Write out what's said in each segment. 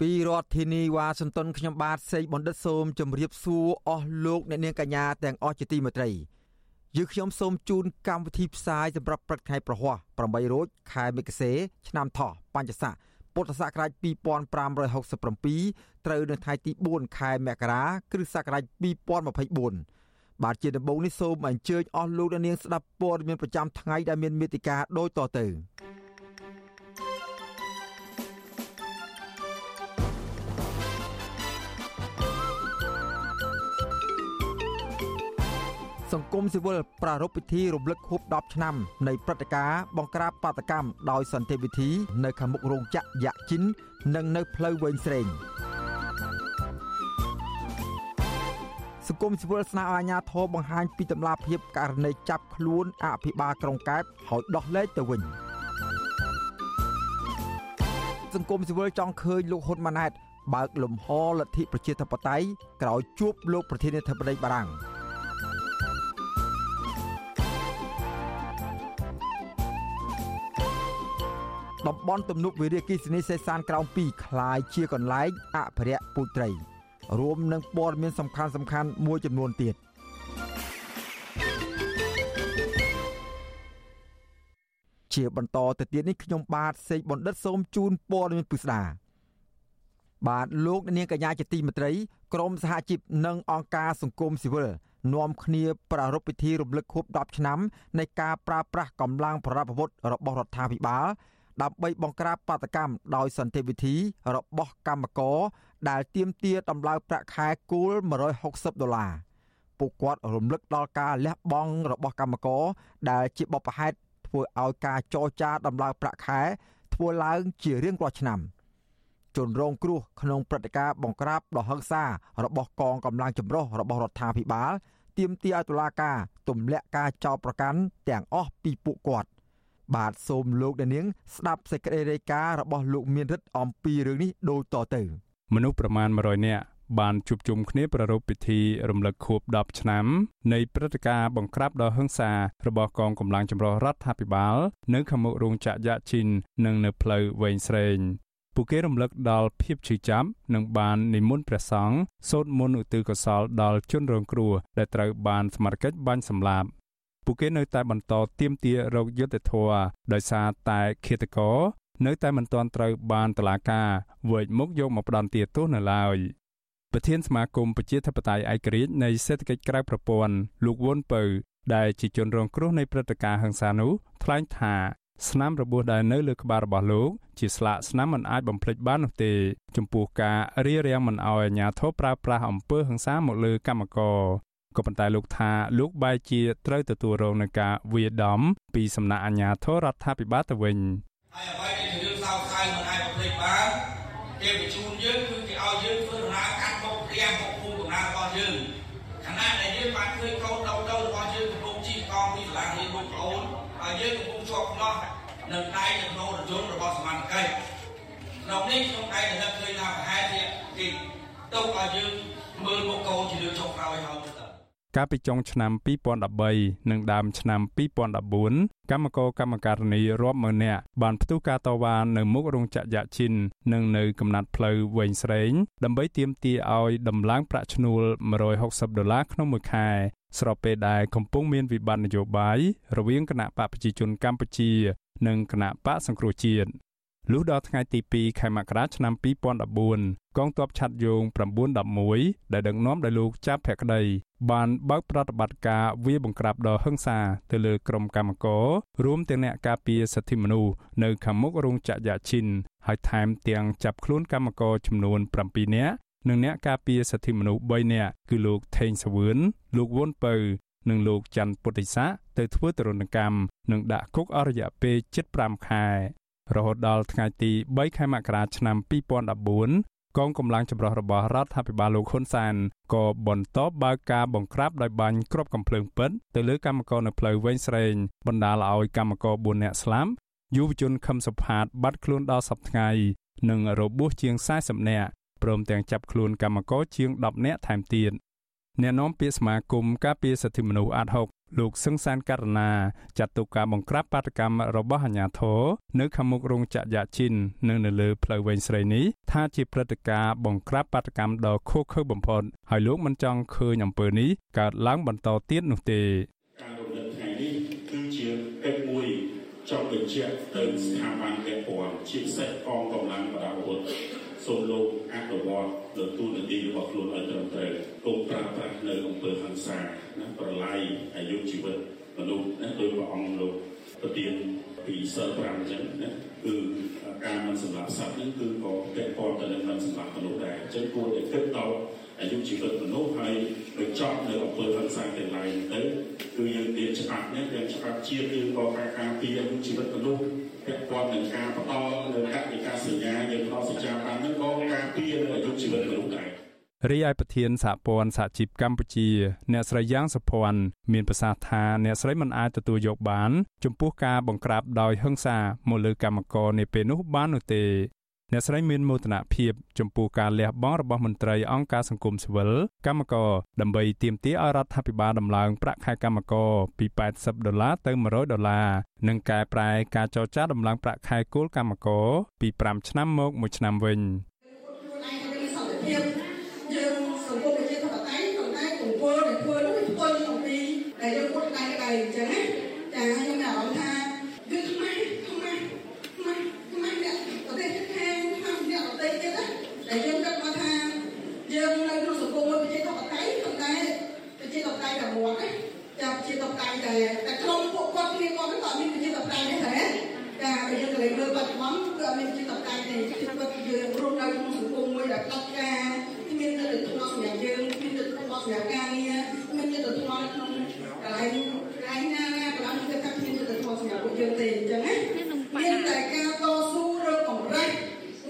ពីរដ្ឋធានីវ៉ាស៊ីនតោនខ្ញុំបាទសេកបណ្ឌិតសូមជម្រាបសួរអស់លោកអ្នកនាងកញ្ញាទាំងអស់ជាទីមេត្រីយើខ្ញុំសូមជូនកម្មវិធីផ្សាយសម្រាប់ព្រឹកថ្ងៃប្រហ័ស8រោចខែមិគសេឆ្នាំថោះបัญចស័កពុទ្ធសករាជ2567ត្រូវនៅថ្ងៃទី4ខែមករា គ្រិស្តសករាជ2024បាទជាដំបូងនេះសូមអញ្ជើញអស់លោកអ្នកនាងស្ដាប់ព័ត៌មានប្រចាំថ្ងៃដែលមានមេតិការដូចតទៅ សង្គមស៊ីវិលប្រារព្ធពិធីរំលឹកខួប10ឆ្នាំនៃព្រឹត្តិការណ៍បង្ក្រាបបាតកម្មដោយសន្តិវិធីនៅខាងមុខរោងចក្រយ៉ាក់ជីននិងនៅផ្លូវវែងស្រេងសង្គមស៊ីវិលស្នើឲ្យអាជ្ញាធរបង្ហាញពីតម្លាភាពករណីចាប់ខ្លួនអភិបាលក្រុងកែបហើយដោះលែងទៅវិញសង្គមស៊ីវិលចង់ឃើញលោកហ៊ុនម៉ាណែតបើកលំហលទ្ធិប្រជាធិបតេយ្យក្រោយជួបលោកប្រធានាធិបតីបារាំង តំបន់ទំនប់វារីអគ្គិសនីសេសានក្រោម2คล้ายជាកន្លែងអភិរក្សពូជត្រីរួមនឹងព័ត៌មានសំខាន់សំខាន់មួយចំនួនទៀតជាបន្តទៅទៀតនេះខ្ញុំបាទសេកបណ្ឌិតសូមជូនព័ត៌មានពិស្ដាបាទលោកនាងកញ្ញាជាទីមេត្រីក្រមសហជីពនិងអង្គការសង្គមស៊ីវិលនាំគ្នាប្រារព្ធពិធីរំលឹកខួប10ឆ្នាំនៃការប្រើប្រាស់កម្លាំងប្រដាប់អាវុធរបស់រដ្ឋាភិបាល ដើម្បីបង្ក្រាបបាតកម្មដោយសន្តិវិធីរបស់កម្មករដែលទាមទារតម្លើងប្រាក់ខែគោល160ដុល្លារពួកគាត់រំលឹកដល់ការលះបង់របស់កម្មករដែលជាបបផហេតធ្វើឲ្យការចរចាតម្លើងប្រាក់ខែធ្វើឡើងជារៀងរាល់ឆ្នាំជនរងគ្រោះក្នុងព្រឹត្តិការណ៍បង្ក្រាបដ៏ហិង្សារបស់កងកម្លាំងចម្រុះរបស់រដ្ឋាភិបាលទាមទារឲ្យតុលាការទម្លាក់ការចោទប្រកាន់ទាំងអស់ពីពួកគាត់ បាទសូមលោកដានាងស្ដាប់សេចក្តីរាយការណ៍របស់លោកមានរិទ្ធអំពីរឿងនេះដូចតទៅ មនុស្សប្រមាណ100នាក់បានជួបជុំគ្នាប្រារព្ធពិធីរំលឹកខួប10ឆ្នាំនៃព្រឹត្តិការណ៍បង្ក្រាបដ៏ហិង្សារបស់កងកម្លាំងចម្រុះរដ្ឋាភិបាលនៅខាងមុខរោងចក្រយ៉ាជីននិងនៅផ្លូវវែងស្រេងពួកគេរំលឹកដល់ភាពឈឺចាប់និងបាននិមន្តព្រះសង្ឃសូត្រមន្តឧទ្ទិសកុសលដល់ជនរងគ្រោះដែលត្រូវបានសមត្ថកិច្ចបាញ់សម្លាប់ ពួកគេនៅតែបន្តទាមទាររោគយុត្តិធម៌ដោយសារតែឃាតករនៅតែមិនទាន់ត្រូវបានតុលាការវិលមុខយកមកផ្ដន្ទាទោសនៅឡើយប្រធានសមាគមប្រជាធិបតេយ្យឯករាជ្យនៃសេដ្ឋកិច្ចក្រៅប្រព័ន្ធលោកវុនពៅដែលជាជនរងគ្រោះនៃព្រឹត្តិការណ៍ហិង្សានោះថ្លែងថាស្នាមរបួសដែលនៅលើក្បាលរបស់លោកជាស្លាកស្នាមមិនអាចបំភ្លេចបាននោះទេ ចំពោះការរៀបរៀងមិនអោយអាជ្ញាធរប្រើប្រាស់អំពើហិង្សាមកលើកម្មករ ក៏ប៉ុន្តែលោកថាលោកបែរជាត្រូវទទួលរងនឹងការវាយដំពីសំណាក់អាជ្ញាធររដ្ឋាភិបាលទៅវិញហើយអ្វីដែលយើងសោកស្ដាយមិនអាចបំភ្លេចបានគេបញ្ជូនយើងគឺគេឲ្យយើងធ្វើដំណើរកាត់មុខព្រាមមុខភូមិដំណើររបស់យើងខណៈដែលយើងបានឃើញកូនដៅទៅរបស់យើងកំពុងជិះកង់ពីសាលារៀនមួយប្អូនហើយយើងកំពុងជាប់ខ្នោះនឹងដៃនៅក្នុងរថយន្តរបស់សមាជិកក្នុងនេះខ្ញុំឯងនឹងឃើញថាប្រហែលជាគេទុកឲ្យយើងមើលមុខកូនជាលើចុងក្រោយហើយ កាលពីចុងឆ្នាំ2013និងដើមឆ្នាំ2014កម្មករកម្មការិនីរាប់ម៉ឺននាក់បានផ្ទុះការតវ៉ានៅមុខរោងចក្រយ៉ាឈិននិងនៅកំណាត់ផ្លូវវែងស្រេងដើម្បីទាមទារឲ្យដំឡើងប្រាក់ឈ្នួល160ដុល្លារក្នុងមួយខែស្របពេលដែលកំពុងមានវិបត្តិនយោបាយរវាងគណៈបកប្រជាជនកម្ពុជា និងគណៈបកសង្គ្រោះជាតិ លុះដល់ថ្ងៃទី2ខែមករាឆ្នាំ2014កងទ័ពឆ័ត្រយង911ដែលដឹកនាំដោយលោកចាប់ភក្តីបានបើកប្រតិបត្តិការវាយបង្ក្រាបដ៏ហិង្សាទៅលើក្រុមកម្មកររួមទាំងអ្នកការពារសិទ្ធិមនុស្សនៅខាងមុខរោងចក្រយ៉ាឈិនហើយថែមទាំងចាប់ខ្លួនកម្មករចំនួន7នាក់និងអ្នកការពារសិទ្ធិមនុស្ស3នាក់គឺលោកថេងសវឿនលោកវុនពៅនិងលោកច័ន្ទពុទ្ធិសាទៅធ្វើទរណកម្មនិងដាក់គុកអស់រយៈពេល7-5ខែ រហូតដល់ថ្ងៃទី3ខែមករាឆ្នាំ2014កងកម្លាំងចម្រុះរបស់រដ្ឋាភិបាលលោកហ៊ុនសែនក៏បន្តបើកការបង្ក្រាបដោយបាញ់គ្រាប់កំភ្លើងពិតទៅលើកម្មករនៅផ្លូវវែងស្រេងបណ្ដាលឲ្យកម្មករ4នាក់ស្លាប់យុវជនខឹមសុផាតបាត់ខ្លួនដល់សពថ្ងៃនិងរបួសជាង40នាក់ព្រមទាំងចាប់ខ្លួនកម្មករជាង10នាក់ថែមទៀតអ្នកនាំពាក្យសមាគមការពារសិទ្ធិមនុស្សអាត់ហុក លោកសឹងសានករណាចាត់ទុកការបង្ក្រាបបាតកម្មរបស់អាជ្ញាធរនៅខាងមុខរោងចក្រយ៉ាឈិននិងនៅលើផ្លូវវែងស្រីនេះថាជាព្រឹត្តិការណ៍បង្ក្រាបបាតកម្មដ៏ឃោរឃៅបំផុតហើយលោកមិនចង់ឃើញអំពើនេះកើតឡើងបន្តទៀតនោះទេការរំលឹកថ្ងៃនេះគឺជាកិច្ចមួយចង់បញ្ជាក់ទៅស្ថាប័នពាក់ព័ន្ធជាពិសេសកងកម្លាំងបដាអាវុធ សូមលោកអនុវត្តលើទូនាទីរបស់ខ្លួនឲ្យត្រឹមត្រូវកុំប្រើប្រាស់នៅអំពើហិង្សាណាប្រឡាយអាយុជីវិតមនុស្សណាដោយព្រះអង្គលោកប្រទានពីសិល5អញ្ចឹងណាគឺការមិនសម្លាប់សត្វហ្នឹងគឺក៏ពាក់ព័ន្ធទៅនឹងមិនសម្លាប់មនុស្សដែរអញ្ចឹងគួរតែគិតដល់អាយុជីវិតមនុស្សហើយបញ្ចប់នៅអំពើហិង្សាទាំងឡាយទៅគឺយើងមានច្បាប់នេះទាំងច្បាប់ជាតិយើងក៏ការការពារអាយុជីវិតមនុស្ស ពាក់ព័ន្ធនឹងការបន្តនៅកតិកាសញ្ញាយើងផ្ដល់សញ្ញាបាននឹងក៏ការពារនៅអាយុជីវិតមនុស្សដែររីឯប្រធានសហព័ន្ធសហជីពកម្ពុជា អ្នកស្រីយ៉ាងសុភ័ណ្ឌមានប្រសាសន៍ថាអ្នកស្រីមិនអាចទទួលយកបាន ចំពោះការបង្ក្រាបដោយហិង្សាមកលើកម្មករនាពេលនោះបាននោះទេ អ្នកស្រីមានមោទនភាពចំពោះការលះបង់របស់មន្ត្រីអង្គការសង្គមស៊ីវិលកម្មករដើម្បីទាមទារឲ្យរដ្ឋាភិបាលដំឡើងប្រាក់ខែកម្មករពី80ដុល្លារទៅ100ដុល្លារនិងកែប្រែការចរចាដំឡើងប្រាក់ខែគោលកម្មករពី5ឆ្នាំមក1ឆ្នាំវិញយើងសង្គមប្រជាធិបតេយ្យប៉ុន្តែគង្ពលដែលធ្វើនោះវាធ្វើពីអំពីដែលយើងពុតដៃដៃអញ្ចឹងណាចាខ្ញុំមានអារម្មណ៍ថាគឺខ្មែរខ្មែរខ្មែរខ្មែរអ្នកប្រទេសជិតខាងខាងអ្នកប្រទេសទៀតណាដែលយើងគិតមកថាយើងនៅក្នុងសង្គមមួយប្រជាធិបតេយ្យប៉ុន្តែប្រជាធិបតេ យ្យតែមួយណាចាប្រជាធិបតេយ្យតែតែក្នុងពួកគាត់គ្នាគាត់ហ្នឹងក៏មានប្រជាធិបតេយ្យដែរតែចាបើយើងទៅមើលបច្ចុប្បន្នគឺអត់មានប្រជាធិបតេយ្យទេគឺគាត់យើងរស់នៅក្នុងសង្គមមួយដែលផ្ដាច់ការមានទៅទទួលសម្រាប់យើងមានទៅទទួលសម្រាប់ការងារមានទៅទទួលនៅក្នុងកន្លែងកន្លែងណាណាកន្លែងគឺថាមានទៅទទួលសម្រាប់ពួកយើងទេអញ្ចឹងណាមានតែការតស៊ូរកកម្រិត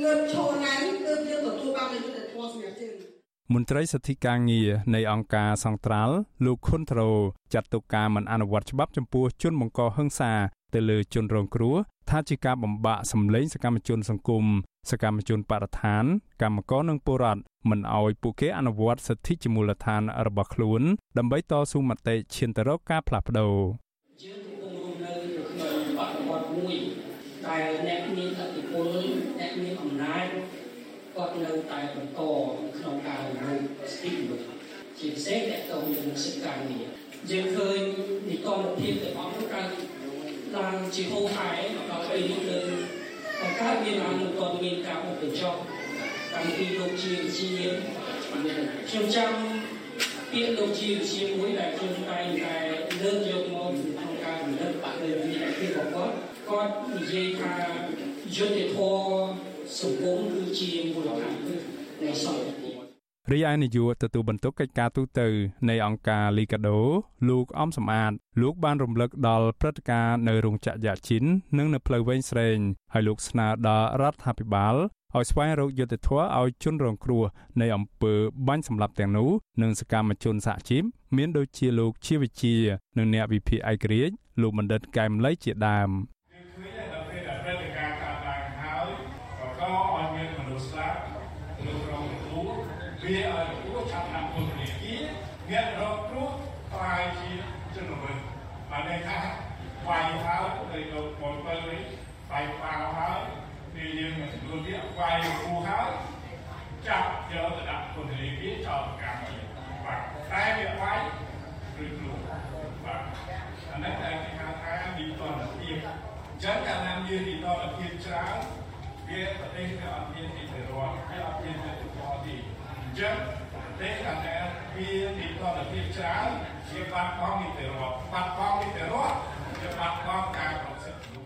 ងើបឈរឡើងគឺយើងទទួលបាននៅទៅទទួលសម្រាប់យើង មន្ត្រីសិទ្ធិការងារនៃអង្គការសង្ត្រាល់លោកខុនត្រូចាត់ទុកការមិនអនុវត្តច្បាប់ចំពោះជនបង្កហិង្សាទៅលើជនរងគ្រោះថាជាការបំបាក់សម្លេងសកម្មជនសង្គមសកម្មជនបរិស្ថាន កម្មករនិងពលរដ្ឋមិនអោយពួកគេអនុវត្តសិទ្ធិជាមូលដ្ឋានរបស់ខ្លួន ដើម្បីតស៊ូមតិឈានទៅរកការផ្លាស់ប្ដូរយើងកំពុងរស់នៅក្នុងបរិបទមួយដែលអ្នកមានអធិបុលអ្នកមានអំណាចគាត់នៅតែបន្តក្នុងការរំ លោភសិទ្ធិមនុស្សជាពិសេសអ្នកតទៅនឹងសិទ្ធិការងារយើងឃើញនីតិរដ្ឋភាពទាំងអស់នោះកើតឡើងជាហូរហែដល់ពេលនេះលើបង្កើតមានឡើងមិនទាន់មានការបំបញ្ចុះតាំងពីលោកជាវិជាខ្ញុំចាំពាក្យលោកជាវិជាមួយដែលខ្ញុំតែងតែលើកយកមកក្នុងការរំលឹកបាក់លើវិទ្យាភាពរបស់គាត់គាត់និយាយថាយុទ្ធធម៌សង្គមគឺជាមូលដ្ឋានគ្រឹះនៃសង្គម រីឯនាយកទទួលបន្ទុកកិច្ចការទូតនៃអង្គការលីកាដូលោកអំសំអាត លោកបានរំលឹកដល់ព្រឹត្តិការណ៍នៅរោងចក្រយ៉ាឈិននិងនៅផ្លូវវែងស្រេងហើយលោកស្នើដល់រដ្ឋាភិបាលឲ្យស្វែងរកយុត្តិធម៌ឲ្យជនរងគ្រោះនៃអំពើបាញ់សម្លាប់ទាំងនោះនិងសកម្មជនសហជីពមានដូចជាលោកជាវិជា និងអ្នកវិភាគឯករាជ្យលោកបណ្ឌិតកែមលីជាដើម វាឲ្យព្រោះឆាប់តាមពលនាគារអ្នករកគ្រោះខ្លាយជាជនល្មើសបានន័យថាវាយហើយទៅទៅពលទៅនេះវាយបាវហើយពេលយើងមកទទួលទៀតវាយគូហើយចាប់យកទៅដាក់ពលនាគារចោលកម្មបាទតែវាវាយឬគ្រោះបាទអានេះតែគេហៅថាវិតនភាពអញ្ចឹងកាលណាមានវិតនភាពច្រើនវាប្រទេសវាអត់មានទីទៅរកវាអត់មានទៅ បន្តទីចឹងទេតែវានិតរភាពច្រើនវាបាត់បង់នីតិរដ្ឋបាត់បង់នីតិរដ្ឋវាបាត់បង់ការប្រសិទ្ធភាព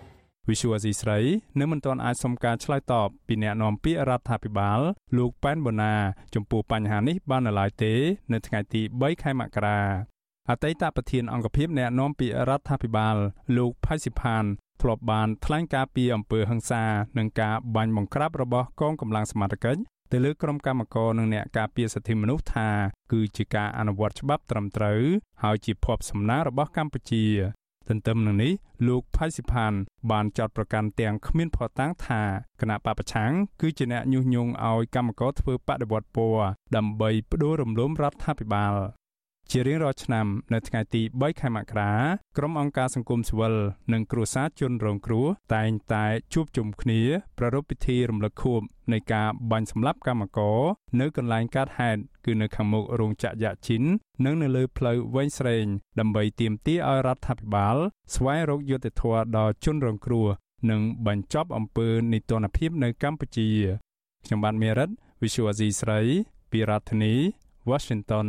វិសុវអសីស្រីនៅមិនទាន់អាចសុំការឆ្លើយតបពីអ្នកនាំពាក្យរដ្ឋាភិបាលលោកប៉ែនបូណាចំពោះបញ្ហានេះបាននៅឡើយទេ នៅថ្ងៃទី3ខែមករាអតីតប្រធានអង្គភិបអ្នកនាំពាក្យរដ្ឋាភិបាលលោកផៃស៊ីផានធ្លាប់បានថ្លែងការពីអំពើហិង្សានិងការបាញ់បង្ក្រាបរបស់កងកម្លាំងសមត្ថកិច្ច ទៅលើក្រុមកម្មករនិងអ្នកការពារសិទ្ធិមនុស្សថា គឺជាការអនុវត្តច្បាប់ត្រឹមត្រូវហើយជាភ័ព្វសំណាងរបស់កម្ពុជាទន្ទឹមនឹងនេះលោកផៃសិផានបានចោទប្រកាន់ទាំងគ្មានភស្តុតាងថាគណៈបពប្រឆាំងគឺជាអ្នកញុះញង់ឲ្យកម្មករធ្វើបដិវត្តពណ៌ដើម្បីផ្ដួលរំលំរដ្ឋាភិបាល ជារៀងរាល់ឆ្នាំនៅថ្ងៃទី3ខែមករាក្រុមអង្គការសង្គមស៊ីវិលនិងគ្រួសារជនរងគ្រោះតែងតែជួបជុំគ្នាប្រារព្ធពិធីរំលឹកខួបនៃការបាញ់សម្លាប់កម្មករនៅកន្លែងកើតហេតុគឺនៅខាងមុខរោងចក្រយ៉ាជីននិងនៅលើផ្លូវវែងស្រេងដើម្បីទាមទារឲ្យរដ្ឋាភិបាល ស្វែងរកយុត្តិធម៌ដល់ជនរងគ្រោះនិងបញ្ចប់អំពើនីតិរដ្ឋភាពនៅកម្ពុជាខ្ញុំបាទមេរិត Visual Asia ស្រី ពីរដ្ឋធានី Washington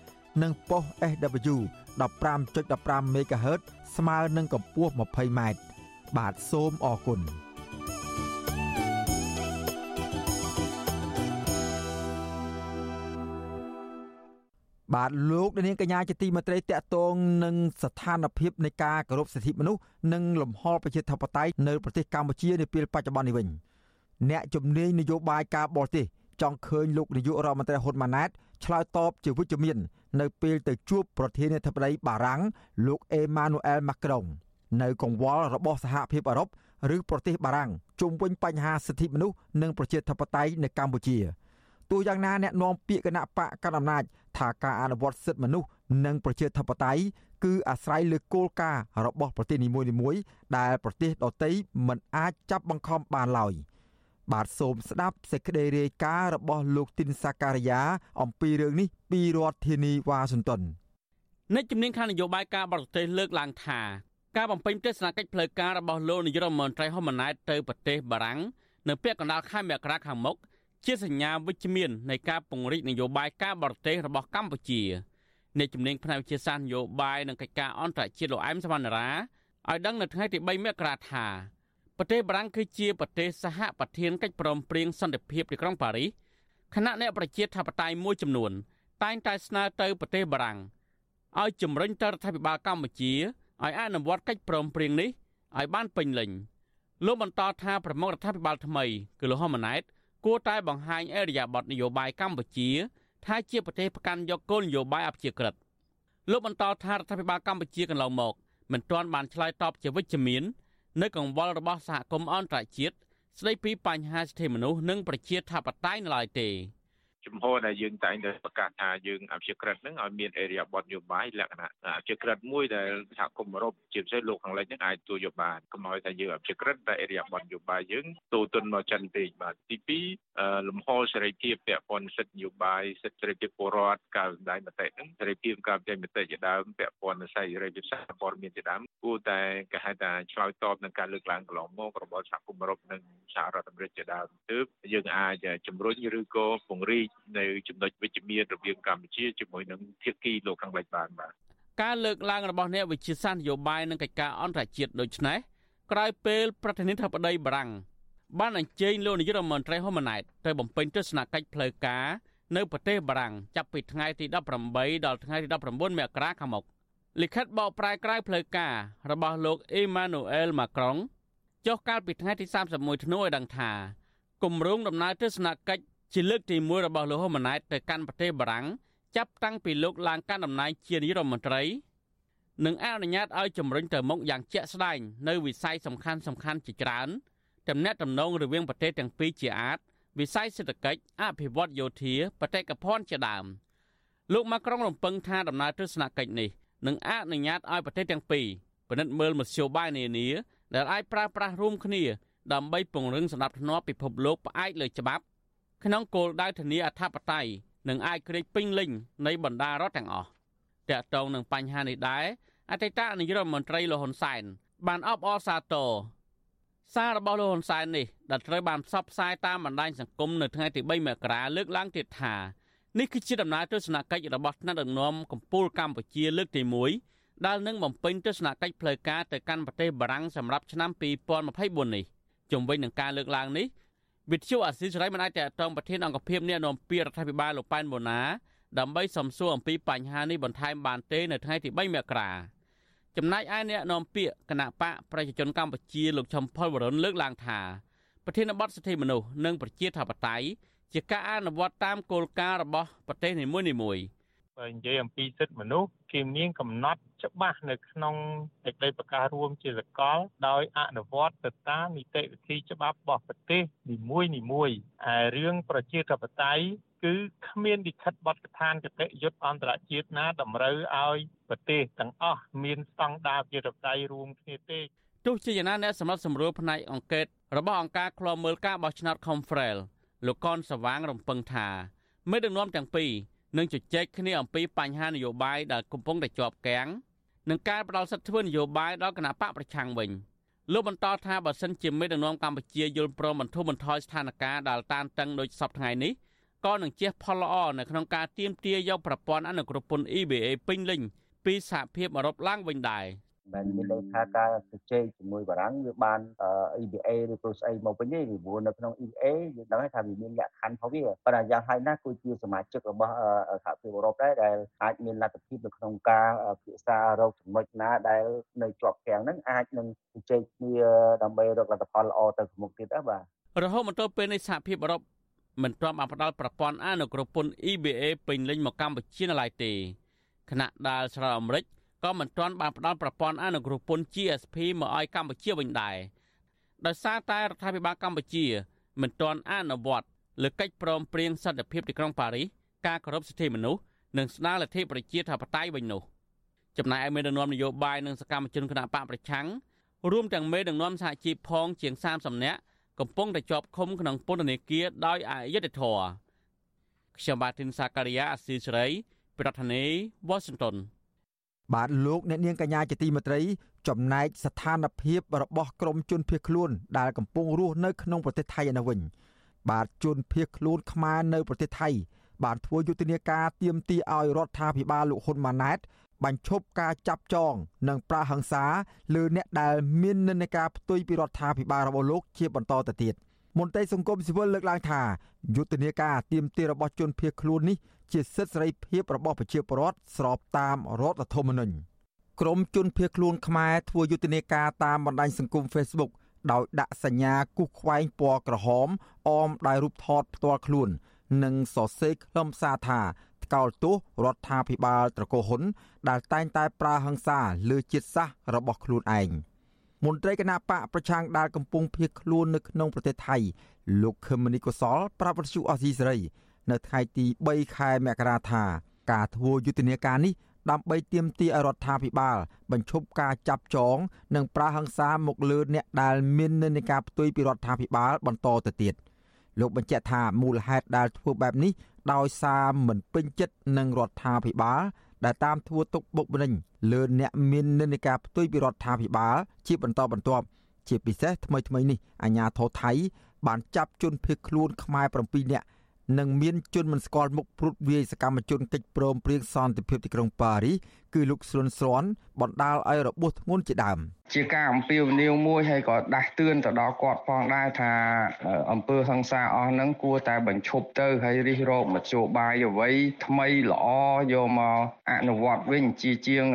និងប៉ុស SW 15.15 MHz ស្មើនឹងកម្ពស់ 20m បាទសូមអរគុណបាទលោកនាងកញ្ញាជាទីមេត្រីតកតងនឹងស្ថានភាពនៃការគោរពសិទ្ធិមនុស្សនិងលំហប្រជាធិបតេយ្យនៅប្រទេសកម្ពុជានាពេលបច្ចុប្បន្ននេះវិញអ្នកជំនាញនយោបាយការបរទេសចង់ឃើញលោកនាយករដ្ឋមន្ត្រីហ៊ុនម៉ាណែត ឆ្លើយតបជាវិជ្ជមាន នៅពេលទៅជួបប្រធានាធិបតីបារាំងលោកអេម៉ានូអែលម៉ាក្រុងនៅកង្វល់របស់សហភាពអឺរ៉ុបឬប្រទេសបារាំងជុំវិញបញ្ហាសិទ្ធិមនុស្សនិងប្រជាធិបតេយ្យនៅកម្ពុជាទោះយ៉ាងណាអ្នកនាំពាក្យគណៈបកកណ្ដាលអំណាចថាការអនុវត្តសិទ្ធិមនុស្សនិងប្រជាធិបតេយ្យគឺអាស្រ័យលើគោលការណ៍របស់ប្រទេសនីមួយៗដែលប្រទេសដទៃមិនអាចចាប់បង្ខំបានឡើយ។ បាទសូមស្ដាប់សេចក្តីរាយការណ៍របស់លោកទីនសាការីយ៉ាអំពីរឿងនេះពីរដ្ឋធានីវ៉ាស៊ីនតោនអ្នកជំនាញខាងនយោបាយការបរទេសលើកឡើងថាការបំពេញទស្សនកិច្ចផ្លូវការរបស់លោកនាយរដ្ឋមន្ត្រីហ៊ុនម៉ាណែតទៅប្រទេសបារាំងនៅពាក់កណ្ដាលខែមករាខាងមុខជាសញ្ញាវិជ្ជមាននៃការពង្រីកនយោបាយការបរទេសរបស់កម្ពុជាអ្នកជំនាញផ្នែកវិទ្យាសាស្ត្រនយោបាយនិងកិច្ចការអន្តរជាតិលោកអែមសវណ្ណរាឲ្យដឹងនៅថ្ងៃទី3មករាថា ប្រទេសបារាំងគឺជាប្រទេសសហប្រធានកិច្ចព្រមព្រៀងសន្តិភាពទីក្រុងប៉ារីសគណៈអ្នកប្រជាធិបតេយ្យមួយចំនួន តែងតែស្នើទៅប្រទេសបារាំងឲ្យជំរុញទៅរដ្ឋាភិបាលកម្ពុជាឲ្យអនុវត្តកិច្ចព្រមព្រៀងនេះឲ្យបានពេញលេញលោកបន្តថាប្រមុខរដ្ឋាភិបាលថ្មីគឺលោកហ៊ុនម៉ាណែតគួរតែបង្ហាញអរិយាប័ត្រនយោបាយកម្ពុជា ថាជាប្រទេសប្រកាន់យកគោលនយោបាយអព្យាក្រឹតលោកបន្តថារដ្ឋាភិបាលកម្ពុជាកន្លងមកមិនទាន់បានឆ្លើយតបជាវិជ្ជមាន នៅកង្វល់របស់សហគមន៍អន្តរជាតិស្ដីពីបញ្ហាសិទ្ធិមនុស្សនិងប្រជាធិបតេយ្យនៅឡើយទេ ជំហរដែលយើងតែងតែប្រកាសថាយើងអភិជាក្រិតហ្នឹងឲ្យមានអេរីយ៉ាបតនយោបាយលក្ខណៈអភិជាក្រិតមួយដែលសហគមន៍អឺរ៉ុបជាពិសេសលោកខាងលិចហ្នឹងអាចទទួលយកបានកុំឲ្យតែយើងអភិជាក្រិតតែអេរីយ៉ាបតនយោបាយយើងទូទុនមកចិនពេកបាទទី2លំហសេរីភាពពាក់ព័ន្ធសិទ្ធិនយោបាយសិទ្ធិសេរីភាពពលរដ្ឋការសម្ដែងមតិហ្នឹងសេរីភាពការបញ្ចេញមតិជាដើមពាក់ព័ន្ធនឹងសេរីភាពសារព័ត៌មានជាដើមគួរតែគេហៅថាឆ្លើយតបនឹងការលើកឡើងកន្លងមករបស់សហគមន៍អឺរ៉ុបនិងសហរដ្ឋអាមេរិកជាដើមទើបយើងអាចជំរុញឬក៏ពង្រីកនៅចំណុចវិជ្ជមានរវាងកម្ពុជាជាមួយនឹងភាគីលោកខាងលិចបានបាទការលើកឡើងរបស់អ្នកវិជាសាស្ត្រនយោបាយនិងកិច្ចការអន្តរជាតិដូចនេះក្រោយពេលប្រធានាធិបតីបារាំងបានអញ្ជើញលោកនាយករដ្ឋមន្ត្រីហ៊ុនម៉ាណែតទៅបំពេញទស្សនកិច្ចផ្លូវការនៅប្រទេសបារាំងចាប់ពីថ្ងៃទី18ដល់ថ្ងៃទី19មករាខាងមុខលិខិតបកប្រែក្រៅផ្លូវការរបស់លោកអេម៉ានូអែលម៉ាក្រុងចុះកាលពីថ្ងៃទី31ធ្នូឲ្យដឹងថាគម្រោងដំណើរទស្សនកិច្ច ជាលើកទី1របស់លោកហ៊ុនម៉ាណែតទៅកាន់ប្រទេសបារាំងចាប់តាំងពីលោកឡើងកាន់តំណែងជានាយរដ្ឋមន្ត្រីនិងអនុញ្ញាតឲ្យជំរុញទៅមុខយ៉ាងជាក់ស្ដែងនៅវិស័យសំខាន់សំខាន់ជាច្រើនទំនាក់ទំនងរវាងប្រទេសទាំងពីរជាអាចវិស័យសេដ្ឋកិច្ចអភិវឌ្ឍយោធាបេតិកភណ្ឌជាដើមលោកម៉ាក្រុងរំពឹងថាដំណើរទស្សនកិច្ចនេះនឹងអនុញ្ញាតឲ្យប្រទេសទាំងពីរពិនិត្យមើលមធ្យោបាយនានាដែលអាចប្រើប្រាស់រួមគ្នាដើម្បីពង្រឹងសណ្ដាប់ធ្នាប់ពិភពលោកផ្អែកលើច្បាប់ ក្នុងគោលដៅធានាអធិបតេយ្យនិងអាចក្រេកពេញលេញនៃបណ្ដារដ្ឋទាំងអស់តកតងនឹងបញ្ហានេះដែរអតីតនាយករដ្ឋមន្ត្រីលហ៊ុនសែនបានអបអរសាទរសាររបស់លោកហ៊ុនសែននេះដែលត្រូវបានផ្សព្វផ្សាយតាមបណ្ដាញសង្គមនៅថ្ងៃទី3មករាលើកឡើងទៀតថានេះគឺជាដំណើរទស្សនកិច្ចរបស់ថ្នាក់ដឹកនាំកម្ពុជាកម្ពុជាលើកទី1ដែលនឹងបំពេញទស្សនកិច្ចផ្លូវការទៅកាន់ប្រទេសបារាំងសម្រាប់ឆ្នាំ2024នេះជំវិញនឹងការលើកឡើងនេះ វិទ្យុអាស៊ីសេរីមិនអាចតតងប្រធានអង្គភិបអ្នកនាំពាក្យរដ្ឋាភិបាលលោកប៉ែនបូណាដើម្បីសំសួរអំពីបញ្ហានេះបន្ថែមបានទេនៅថ្ងៃទី3មករាចំណែកឯអ្នកនាំពាក្យគណៈបកប្រជាជនកម្ពុជាលោកឈឹមផលវរុនលើកឡើងថាប្រធានបទសិទ្ធិមនុស្សនិងប្រជាធិបតេយ្យជាការអនុវត្តតាមគោលការណ៍របស់ប្រទេសនីមួយៗបើនិយាយអំពីសិទ្ធិមនុស្សគេមានកំណត់ ច្បាស់នៅក្នុងសេចក្តីប្រកាសរួមជាសកល ដោយអនុវត្តទៅតាមនីតិវិធីច្បាប់របស់ប្រទេសនីមួយនីមួយឯរឿងប្រជាធិបតេយ្យគឺគ្មានលិខិតបទដ្ឋានគតិយុត្តអន្តរជាតិណាតម្រូវឲ្យប្រទេសទាំងអស់មានស្តង់ដារប្រជាធិបតេយ្យរួមគ្នាទេទោះជាយ៉ាងណាអ្នកសម្រាប់សម្រួលផ្នែកអង្កេតរបស់អង្គការឃ្លាំមើលការបោះឆ្នោត Confrel លោកកនសវាងរំពឹងថាមេដឹកនាំទាំងពីរនឹងជជែកគ្នាអំពីបញ្ហានយោបាយដែលកំពុងតែជាប់គាំង និងការផ្ដល់សិទ្ធិធ្វើនយោបាយដល់គណៈបកប្រឆាំងវិញលោកបន្តថាបើសិនជាមេដឹកនាំកម្ពុជាយល់ព្រមបន្ធូរបន្ថយស្ថានភាពដែលតានតឹងដូចសពថ្ងៃនេះក៏នឹងជះផលល្អនៅក្នុងការទៀមទាយកប្រព័ន្ធអនុគ្រោះពន្ធ EBA ពេញលេញពីសហភាពអឺរ៉ុបឡើងវិញដែរ។ មិនមានន័យថាការជជែកជាមួយបារាំងវាបាន EBA ឬក៏ស្អីមកវិញទេពីព្រោះនៅក្នុង EBA យើងដឹងថាវាមានលក្ខខណ្ឌរបស់វាប៉ុន្តែយ៉ាងហើយណាគឺជាសមាជិករបស់សហភាពអឺរ៉ុបដែរដែលអាចមានលទ្ធភាពនៅក្នុងការពិភាក្សារកចំណុចណាដែលនៅជាប់គាំងហ្នឹងអាចនឹងជជែកគ្នាដើម្បីរកលទ្ធផលល្អទៅមុខទៀតដែរបាទរហូតមកទល់ពេលនេះសហភាពអឺរ៉ុបមិនទាន់បានផ្ដល់ប្រព័ន្ធអនុគ្រោះពន្ធ EBA ពេញលេញមកកម្ពុជានៅឡើយទេខណៈដែលសហរដ្ឋអាមេរិក ក៏មិនទាន់បានផ្ដល់ប្រព័ន្ធអនុគ្រោះពន្ធ GSP មកឲ្យកម្ពុជាវិញដែរដោយសារតែរដ្ឋាភិបាលកម្ពុជា មិនទាន់អនុវត្តលើកិច្ចព្រមព្រៀងសន្តិភាពទីក្រុងប៉ារីសការគោរពសិទ្ធិមនុស្សនិងស្ដារលទ្ធិប្រជាធិបតេយ្យវិញនោះចំណែកឯមេដឹកនាំនយោបាយនិងសកម្មជនគណបកប្រឆាំងរួមទាំងមេដឹកនាំសហជីពផងជាង30នាក់កំពុងតែជាប់ឃុំក្នុងពន្ធនាគារដោយអយុត្តិធម៌ខ្ញុំបាទធីនសាការីយ៉ាអស៊ីសេរីប្រធានាធិបតី Washington បាទលោកអ្នកនាងកញ្ញាជាទីមេត្រី ចំណែកស្ថានភាពរបស់ក្រមជនភៀសខ្លួន ដែលកំពុងរស់នៅក្នុងប្រទេសថៃឯនោះវិញបាទជនភៀសខ្លួនខ្មែរនៅប្រទេសថៃបានធ្វើយុទ្ធនាការទៀមទីឲ្យរដ្ឋាភិបាលលោកហ៊ុនម៉ាណែតបញ្ឈប់ការចាប់ចង និងប្រាហឹង្សាលើអ្នកដែលមាននិន្នាការផ្ទុយពីរដ្ឋាភិបាលរបស់លោកជាបន្តទៅទៀតមន្ត្រីសង្គមស៊ីវិលលើកឡើងថាយុទ្ធនាការទៀមទីរបស់ជនភៀសខ្លួននេះ ជាសិទ្ធិសេរីភាពរបស់ប្រជាពលរដ្ឋស្របតាមរដ្ឋធម្មនុញ្ញក្រមជនភៀសខ្លួនខ្មែរធ្វើយុទ្ធនាការតាមបណ្ដាញសង្គម Facebook ដោយដាក់សញ្ញាគូសខ្វែងពណ៌ក្រហមអមដោយរូបថតផ្ទាល់ខ្លួន និងសរសេរខ្លឹមសារថាថ្កោលទោសរដ្ឋាភិបាលត្រកូលហ៊ុនដែលតែងតែប្រើហិង្សាលើជាតិសាសន៍របស់ខ្លួនឯងមន្ត្រីគណៈបកប្រឆាំងដែលកំពុងភៀសខ្លួននៅក្នុងប្រទេសថៃលោកខឹមមនីកុសលប្រាប់វិទ្យុអសីសេរី នៅថ្ងៃទី3ខែមករាថាការធ្វើយុទ្ធនាការនេះដើម្បីទាមទារឲ្យរដ្ឋាភិបាល បញ្ឈប់ការចាប់ចង និងប្រើហិង្សាមកលើអ្នកដែលមាននិន្នាការផ្ទុយពីរដ្ឋាភិបាលបន្តទៅទៀតលោកបញ្ជាក់ថាមូលហេតុដែលធ្វើបែបនេះដោយសារមិនពេញចិត្តនឹងរដ្ឋាភិបាល ដែលតាមធ្វើទុកបុកម្នេញលើអ្នកមាននិន្នាការផ្ទុយពីរដ្ឋាភិបាលជាបន្តបន្ទាប់ជាពិសេសថ្មីថ្មីនេះអាញាធរថៃបានចាប់ជនភៀសខ្លួនខ្មែរ7នាក់ និងមានជនមិនស្គាល់មុខព្រួតវាយសកម្មជនកិច្ចព្រមព្រៀងសន្តិភាពទីក្រុងប៉ារីសគឺលោកស្រុនស្រាន់បណ្ដាលឲ្យរបួសធ្ងន់ជាដើម។ជាការអំពាវនាវមួយហើយក៏ដាស់តឿនទៅដល់គាត់ផងដែរថាអំពើហិង្សាអស់ហ្នឹងគួរតែបញ្ឈប់ទៅហើយរិះរកមធ្យោបាយអ្វីថ្មីល្អយកមកអនុវត្តវិញជាជាង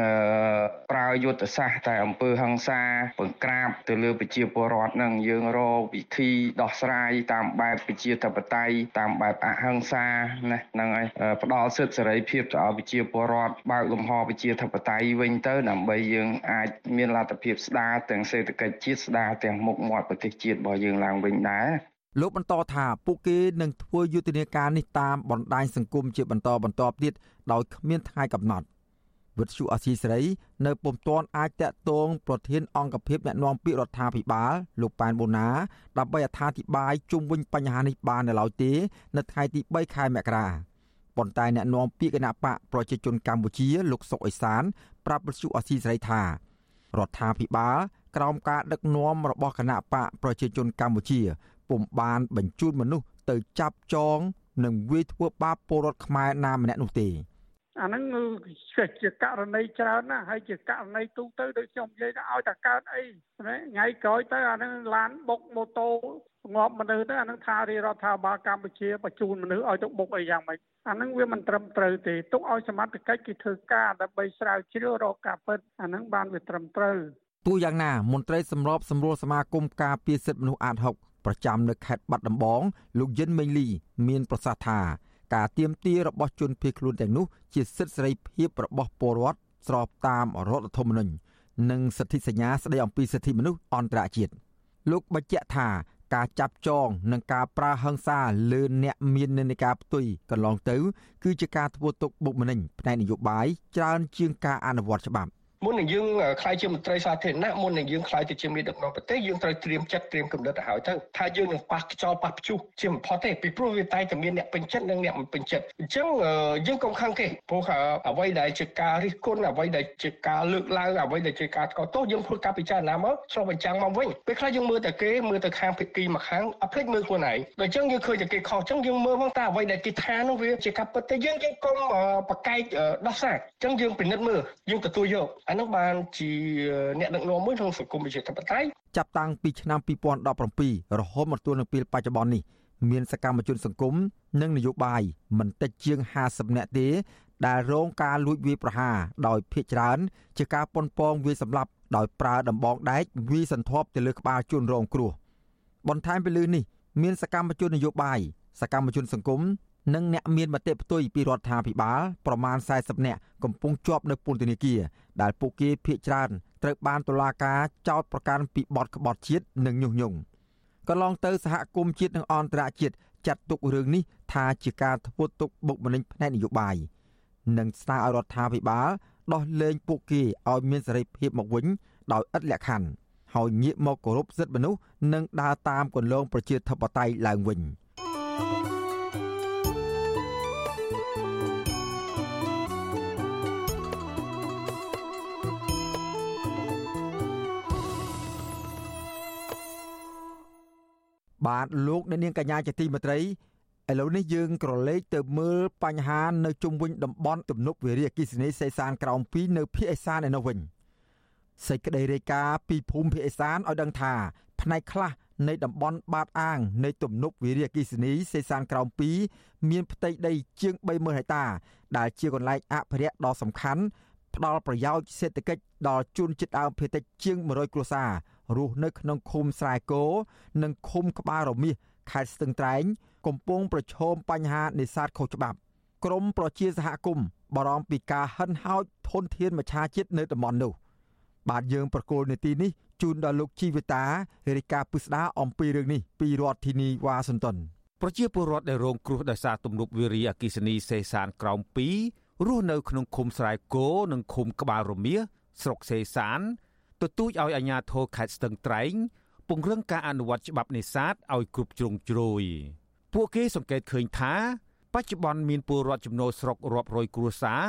ប្រើយុទ្ធសាស្ត្រតែអំពើហិង្សាបង្ក្រាបទៅលើប្រជាពលរដ្ឋហ្នឹងយើងរកវិធីដោះស្រាយតាមបែបប្រជាធិបតេយ្យតាមបែបអហិង្សាណាហ្នឹងហើយផ្ដល់សិទ្ធិសេរីភាពទៅឲ្យប្រជាពលរដ្ឋបើកលំហប្រជាធិបតេយ្យវិញទៅដើម្បីយើងអាចមានលទ្ធភាពស្ដារទាំងសេដ្ឋកិច្ចជាតិស្ដារទាំងមុខមាត់ប្រទេសជាតិរបស់យើងឡើងវិញដែរលោកបន្តថាពួកគេនឹងធ្វើយុទ្ធនាការនេះតាមបណ្ដាញសង្គមជាបន្តបន្ទាប់ទៀតដោយគ្មានថ្ងៃកំណត់វិទ្យុអសីសេរីនៅពុំទាន់អាចតាក់ទងប្រធានអង្គភិបអ្នកណែនាំពាក្យរដ្ឋាភិបាលលោកប៉ែនបូណាដើម្បីអត្ថាធិប្បាយជុំវិញបញ្ហានេះបាននៅឡើយទេ នៅថ្ងៃទី3ខែមករា ប៉ុន្តែអ្នកណែនាំពាក្យគណៈបកប្រជាជនកម្ពុជាលោកសុកអេសាន ប្រាប់វិទ្យុអសីសេរីថារដ្ឋាភិបាលក្រោមការដឹកនាំរបស់គណៈបកប្រជាជនកម្ពុជាពុំបានបញ្ជូនមនុស្សទៅចាប់ចង និងវាយធ្វើបាបពលរដ្ឋខ្មែរណាម្នាក់នោះទេអាហ្នឹងជាករណីច្រើនណាស់ហើយជាករណីទូទៅដូចខ្ញុំនិយាយថាឲ្យតែកើតអីថ្ងៃក្រោយទៅអាហ្នឹងឡានបុកម៉ូតូ ងាប់មនុស្សទៅអានឹងថារាជរដ្ឋាភិបាលកម្ពុជាបញ្ជូនមនុស្សឲ្យទៅបុកអីយ៉ាងម៉េចអានឹងវាមិនត្រឹមត្រូវទេទុកឲ្យសមត្ថកិច្ចគេធ្វើការដើម្បីស្រាវជ្រាវរកការពិតអានឹងបានវាត្រឹមត្រូវទូយ៉ាងណាមន្ត្រីសម្របសម្រួលសមាគមការពារសិទ្ធិមនុស្សអាត6ប្រចាំនៅខេត្តបាត់ដំបងលោកយិនមេងលី មានប្រសាសន៍ថាការទៀមទារបស់ជនភៀសខ្លួនទាំងនោះជាសិទ្ធិសេរីភាពរបស់ពលរដ្ឋស្របតាមរដ្ឋធម្មនុញ្ញនិងសិទ្ធិសញ្ញាស្តីអំពីសិទ្ធិមនុស្សអន្តរជាតិលោកបញ្ជាក់ថា ការចាប់ចងនិងការប្រើហិង្សាលើអ្នកមាននិន្នាការផ្ទុយកន្លងទៅ គឺជាការធ្វើទុកបុកម្នេញផ្នែកនយោបាយច្រើនជាងការអនុវត្តច្បាប់ មុននឹងយើងខ្លាយជាមន្ត្រីសាធារណៈមុននឹងយើងខ្លាយទៅជាមេដឹកនាំប្រទេសយើងត្រូវត្រៀមចិត្តត្រៀមកំណត់ទៅហើយទៅថាយើងនឹងប៉ះខ្យល់ប៉ះព្យុះជាបំផុតទេពីព្រោះវាតែតែមានអ្នកពេញចិត្តនិងអ្នកមិនពេញចិត្តអញ្ចឹងយើងកុំខឹងគេព្រោះអ្វីដែលជាការរិះគន់អ្វីដែលជាការលើកឡើងអ្វីដែលជាការថ្កោលទោសយើងធ្វើការពិចារណាមកឆ្លុះបញ្ចាំងមកវិញពេលខ្លះយើងមើលតែគេមើលតែខាងភាគីមួយខាងអត់ភ្លេចមើលខ្លួនឯងដល់អញ្ចឹងយើងឃើញតែគេខុសអញ្ចឹងយើងមើលផងតើអ្វីដែលគេថានោះវាជាការពិតទេយើងយើងកុំប្រកែកដោះសារអញ្ចឹងយើងពិនិត្យមើលយើងទទួលយកអានោះបានជាជាអ្នកដឹកនាំមួយក្នុងសង្គមប្រជាធិបតេយ្យចាប់តាំងពីឆ្នាំ2017រហូតមកទល់នឹងពេលបច្ចុប្បន្ននេះមានសកម្មជនសង្គមនិងនយោបាយមិនតិចជាង50នាក់ទេដែលរងការលួចវាយប្រហារដោយភ ieck ច្រើន ជាការប៉ុនប៉ងវាយសម្លាប់ដោយប្រើដំបងដែកវាយសន្ធាប់ទៅលើក្បាលជនរងគ្រោះបន្ថែមពីលើនេះមានសកម្មជននយោបាយសកម្មជនសង្គម និងអ្នកមានមតិផ្ទុយពីរដ្ឋាភិបាលប្រមាណ40នាក់កំពុងជាប់នៅពន្ធនាគារដែលពួកគេភ័យច្រើនត្រូវបានតុលាការចោទប្រកាន់ពីបទក្បត់ជាតិនិងញុះញង់កន្លងទៅសហគមន៍ជាតិនិងអន្តរជាតិចាត់ទុករឿងនេះថាជាការធ្វើទុកបុកម្នេញផ្នែកនយោបាយនិងស្នើឲ្យរដ្ឋាភិបាលដោះលែងពួកគេឲ្យមានសេរីភាពមកវិញដោយឥតលក្ខខណ្ឌហើយងាកមកគោរពសិទ្ធិមនុស្សនិងដើរតាមគន្លងប្រជាធិបតេយ្យឡើងវិញ។ បាទលោកអ្នកនាងកញ្ញាជាទីមេត្រីឥឡូវនេះយើងក្រឡេកទៅមើលបញ្ហានៅជុំវិញតំបន់ទំនប់វារីអគិសនីសេសានក្រោម2នៅភូមិអេសានឯនោះវិញសេចក្តីរាយការណ៍ពីភូមិភាគអេសានឲ្យដឹងថាផ្នែកខ្លះនៃតំបន់បាតអាងនៃទំនប់វារីអគិសនីសេសានក្រោម2មានផ្ទៃដីជាង30000ហិកតា ដែលជាកន្លែងអភិរក្សដ៏សំខាន់ផ្ដល់ប្រយោជន៍សេដ្ឋកិច្ចដល់ជនជាតិដើមភាគតិចជាង100គ្រួសារ រស់នៅក្នុងឃុំស្រែគោនិងឃុំក្បាលរមាសខេត្តស្ទឹងត្រែង កំពុងប្រឈមបញ្ហានេសាទខុសច្បាប់ក្រមប្រជាសហគមន៍បារម្ភពីការហិនហោចធនធានមច្ឆាជាតិនៅតំបន់នោះបាទយើងប្រកូលនេតិនេះជូនដល់លោកជីវិតារាជការពុស្ដាអំពីរឿងនេះពីរដ្ឋធានីវ៉ាស៊ីនតោនប្រជាពលរដ្ឋដែលរងគ្រោះដោយសារទំនប់វារីអគិសនីសេសានក្រោម2រស់នៅក្នុងឃុំស្រែគោនិងឃុំក្បាលរមៀសស្រុកសេសាន ទទូចឲ្យអាជ្ញាធរខេត្តស្ទឹងត្រែងពង្រឹងការអនុវត្តច្បាប់នេសាទឲ្យគ្រប់ជ្រុងជ្រោយពួកគេសង្កេតឃើញថា បច្ចុប្បន្នមានពលរដ្ឋចំណូលស្រុករាប់រយគ្រួសារ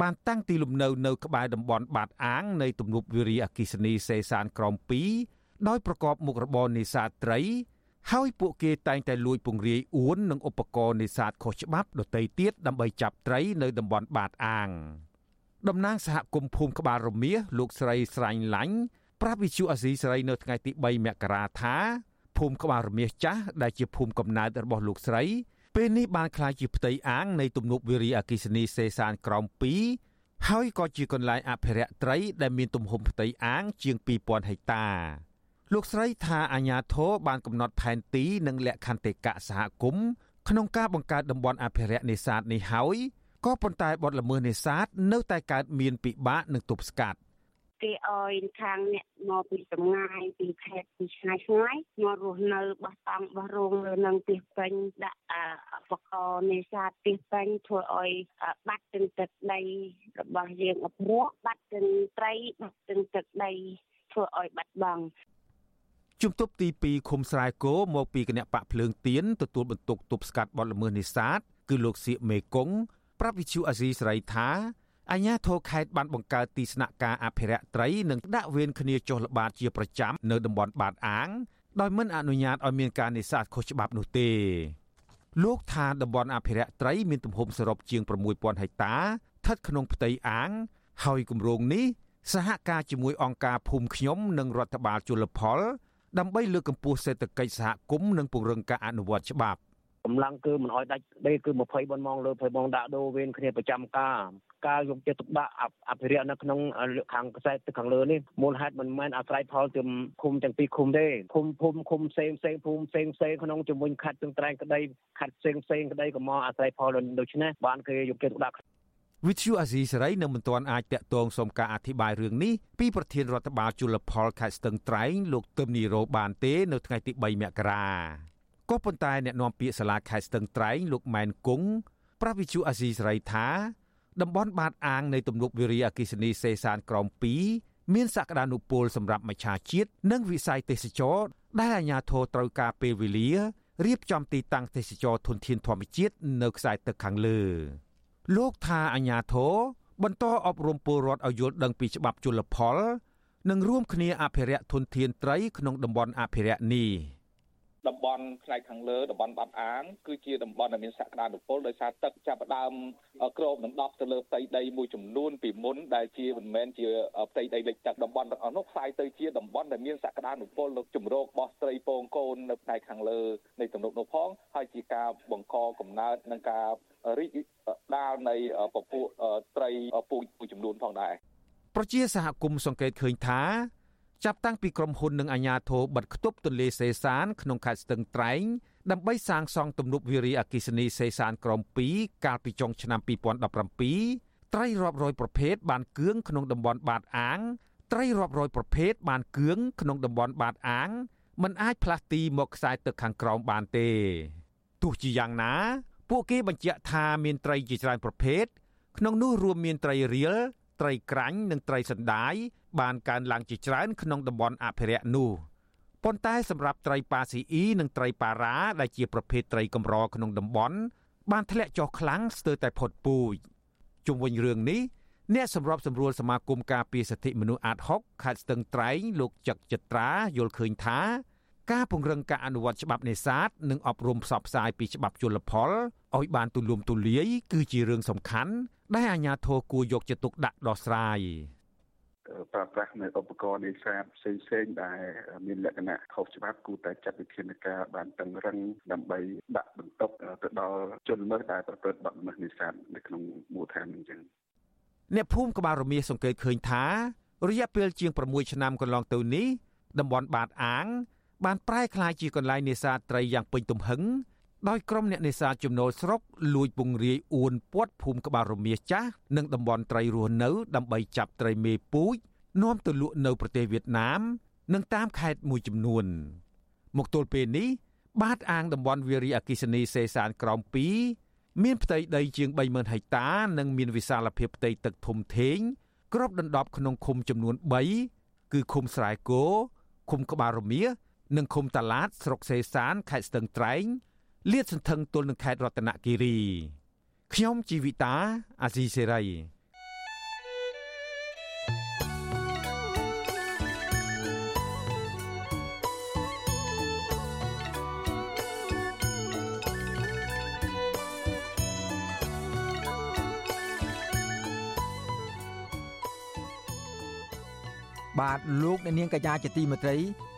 បានតាំងទីលំនៅនៅក្បែរតំបន់បាតអាងនៃទំនប់វារីអគ្គិសនីសេសានក្រម2ដោយប្រកបមុខរបរនេសាទត្រី ហើយពួកគេតែងតែលួចពង្រាយអួននិងឧបករណ៍នេសាទខុសច្បាប់ដទៃទៀតដើម្បីចាប់ត្រីនៅតំបន់បាតអាង តំណាងសហគមន៍ភូមិក្បាលរមៀសលោកស្រីស្រាញ់ឡាញ់ប្រាប់វិទ្យុអាស៊ីសេរីនៅថ្ងៃទី3មករាថាភូមិក្បាលរមៀសចាស់ដែលជាភូមិកំណើតរបស់លោកស្រីពេលនេះបានក្លាយជាផ្ទៃអាងនៃទំនប់វារីអគ្គិសនីសេសានក្រោម2ហើយក៏ជាកន្លែងអភិរក្សត្រីដែលមានទំហំផ្ទៃអាង ជាង2000ហិកតាលោកស្រីថាអាញាធរបានកំណត់ផែនទីនិងលក្ខន្តិកៈសហគមន៍ក្នុងការបង្កើតតំបន់អភិរក្សនេសាទនេះហើយ ក៏ប៉ុន្តែបទល្មើសនេសាទនៅតែកើតមានពិបាកនឹងទប់ស្កាត់គេអោយខាងអ្នកមកពីចម្ងាយពីខេត្តពីឆ្ងាយឆ្ងាយមករស់នៅបោះតង់បោះរោងលើនឹងទីពេញដាក់ឧបករណ៍នេសាទទីពេញធ្វើឲ្យបាត់ទឹកទឹកដីរបស់យើងអព្រោះបាត់ទឹកត្រីបាត់ទឹកទឹកដីធ្វើឲ្យបាត់បង់ជំទប់ទី2ឃុំស្រែគោមកពីគណៈបកភ្លើងទៀនទទួលបន្ទុកទប់ស្កាត់បទល្មើសនេសាទគឺលោកសៀកមេគង្គ ប្រាប់វិទ្យុអាស៊ីសេរីថាអាញាធរខេត្តបានបង្កើតទីស្នាក់ការអភិរក្សត្រីនិងដាក់វេនគ្នាចុះល្បាតជាប្រចាំនៅតំបន់បាតអាងដោយមិនអនុញ្ញាតឲ្យមានការនេសាទខុសច្បាប់នោះទេលោកថាតំបន់អភិរក្សត្រីមានទំហំសរុបជាង6000ហិកតាស្ថិតក្នុងផ្ទៃអាង ហើយគម្រោងនេះសហការជាមួយអង្គការភូមិខ្ញុំនិងរដ្ឋបាលជលផល ដើម្បីលើកកម្ពស់សេដ្ឋកិច្ចសហគមន៍និងពង្រឹងការអនុវត្តច្បាប់ កម្លាំងគឺមិនអោយដាច់ដេគឺ24ម៉ោងលើ24ម៉ោងដាក់ដូរវេនគ្នាប្រចាំការការយកចិត្តទុកដាក់អភិរក្សនៅក្នុងខាងខ្សែទឹកខាងលើនេះមូលហេតុមិនមែនអាស្រ័យផលទៅឃុំទាំងពីរឃុំទេឃុំភូមិឃុំផ្សេងផ្សេងភូមិផ្សេងផ្សេងក្នុងជំនួយខាត់ទាំងត្រែងក្តីខាត់ផ្សេងផ្សេងក្តីក៏មកអាស្រ័យផលដូច្នេះបានគេយកចិត្តទុកដាក់វិទ្យុអាស៊ីសេរីនៅមិនទាន់អាចតាក់ទងសុំការអធិប្បាយរឿងនេះពីប្រធានរដ្ឋបាលជលផលខេត្តស្ទឹងត្រែងលោកទឹមនីរ៉ូបានទេ នៅថ្ងៃទី3មករា ក៏ប៉ុន្តែអ្នកនាំពាក្យសាលាខេត្តស្ទឹងត្រែងលោកម៉ែនគង់ប្រាប់វិទ្យុអាស៊ីសេរីថាតំបន់បាតអាងនៃទំនប់វារីអគ្គិសនីសេសានក្រម2មានសក្តានុពលសម្រាប់មច្ឆជាតិនិងវិស័យទេសចរដែលអាជ្ញាធរត្រូវការពេលវេលារៀបចំទីតាំងទេសចរធនធានធម្មជាតិនៅខ្សែទឹកខាងលើ លោកថាអាជ្ញាធរបន្តអប់រំពលរដ្ឋឲ្យយល់ដឹងពីច្បាប់ជលផល និងរួមគ្នាអភិរក្សធនធានត្រីក្នុងតំបន់អភិរក្សនេះ តំបន់ផ្នែកខាងលើតំបន់បាត់អាងគឺជាតំបន់ដែលមានសក្តានុពលដោយសារទឹកចាប់ផ្ដើមក្របដណ្ដប់ទៅលើផ្ទៃដីមួយចំនួនពីមុនដែលជាមិនមែនជាផ្ទៃដីលិចទឹកតំបន់ទាំងអស់នោះខ្សែទៅជាតំបន់ដែលមានសក្តានុពលនៅជំរកបោះត្រីពងកូននៅផ្នែកខាងលើនៃទំនប់នោះផងហើយជាការបង្កកំណើតនិងការរីកដាលនៃពពួកត្រីពូជមួយចំនួនផងដែរប្រជាសហគមន៍សង្កេតឃើញថា ចាប់តាំងពីក្រុមហ៊ុននិងអាជ្ញាធរបិទគប់ទន្លេសេសានក្នុងខេត្តស្ទឹងត្រែងដើម្បីសាងសង់ទំនប់វារីអគ្គិសនីសេសានក្រម2កាលពីចុងឆ្នាំ2017ត្រីរាប់រយប្រភេទបានគឿងក្នុងតំបន់បាតអាងត្រីរាប់រយប្រភេទបានគឿងក្នុងតំបន់បាតអាងมันអាចផ្លាស់ទីមកខ្សែទឹកខាងក្រោមបានទេទោះជាយ៉ាងណា ពួកគេបញ្ជាក់ថាមានត្រីជាច្រើនប្រភេទក្នុងនោះរួមមានត្រីរៀលត្រីក្រាញ់និងត្រីសណ្ដាយ បានកើនឡើងជាច្រើនក្នុងតំបន់អភិរក្សនោះប៉ុន្តែសម្រាប់ត្រីប៉ាស៊ីអ៊ីនិងត្រីប៉ារ៉ាដែលជាប្រភេទត្រីកម្រក្នុងតំបន់បានធ្លាក់ចុះខ្លាំងស្ទើរតែផុតពូជជុំវិញរឿងនេះអ្នកសម្របសម្រួលសមាគមការពារសិទ្ធិមនុស្សអាត6ខេត្តស្ទឹងត្រែងលោកចឹកចិត្រាយល់ឃើញថា ការពង្រឹងការអនុវត្តច្បាប់នេសាទនិងអប់រំផ្សព្វផ្សាយពីច្បាប់ជលផលឲ្យបានទូលំទូលាយគឺជារឿងសំខាន់ដែលអាជ្ញាធរគួរយកចិត្តទុកដាក់ដោះស្រាយ ប្រើប្រាស់នៅឧបករណ៍នេសាទផ្សេងផ្សេងដែលមានលក្ខណៈខុសច្បាប់គួរតែចាត់វិធានការបានតឹងរឹងដើម្បីដាក់បន្ទុកទៅដល់ជនល្មើសដែលប្រព្រឹត្តបទល្មើសនេសាទនៅក្នុងមូលដ្ឋានអញ្ចឹងអ្នកភូមិក្បាលរមៀសសង្កេតឃើញថារយៈពេលជាង6ឆ្នាំកន្លងទៅនេះតំបន់បាតអាង បានប្រែក្លាយជាកន្លែងនេសាទត្រីយ៉ាងពេញទំហឹង ដោយក្រុមអ្នកនេសាទចំណូលស្រុកលួចពង្រាយអួនពាត់ភូមិក្បាលរមៀសចាស់និងតំបន់ត្រីរស់នៅដើម្បីចាប់ត្រីមេពូជនាំទៅលក់នៅប្រទេសវៀតណាម និងតាមខេត្តមួយចំនួន មកទល់ពេលនេះបាតអាងតំបន់វារីអគិសនីសេសានក្រោម2មានផ្ទៃដីជាង30000ហិកតា និងមានវិសាលភាពផ្ទៃទឹកធំធេងគ្របដណ្ដប់ក្នុងឃុំចំនួន3គឺឃុំស្រែគោឃុំក្បាលរមៀសនិងឃុំតាឡាតស្រុកសេសានខេត្តស្ទឹងត្រែង លាតសន្ធឹងទល់នឹងខេត្តរតនគិរីខ្ញុំជីវិតាអាស៊ីសេរីបាទលោកអ្នកនាងកញ្ញាជាទីមេត្រី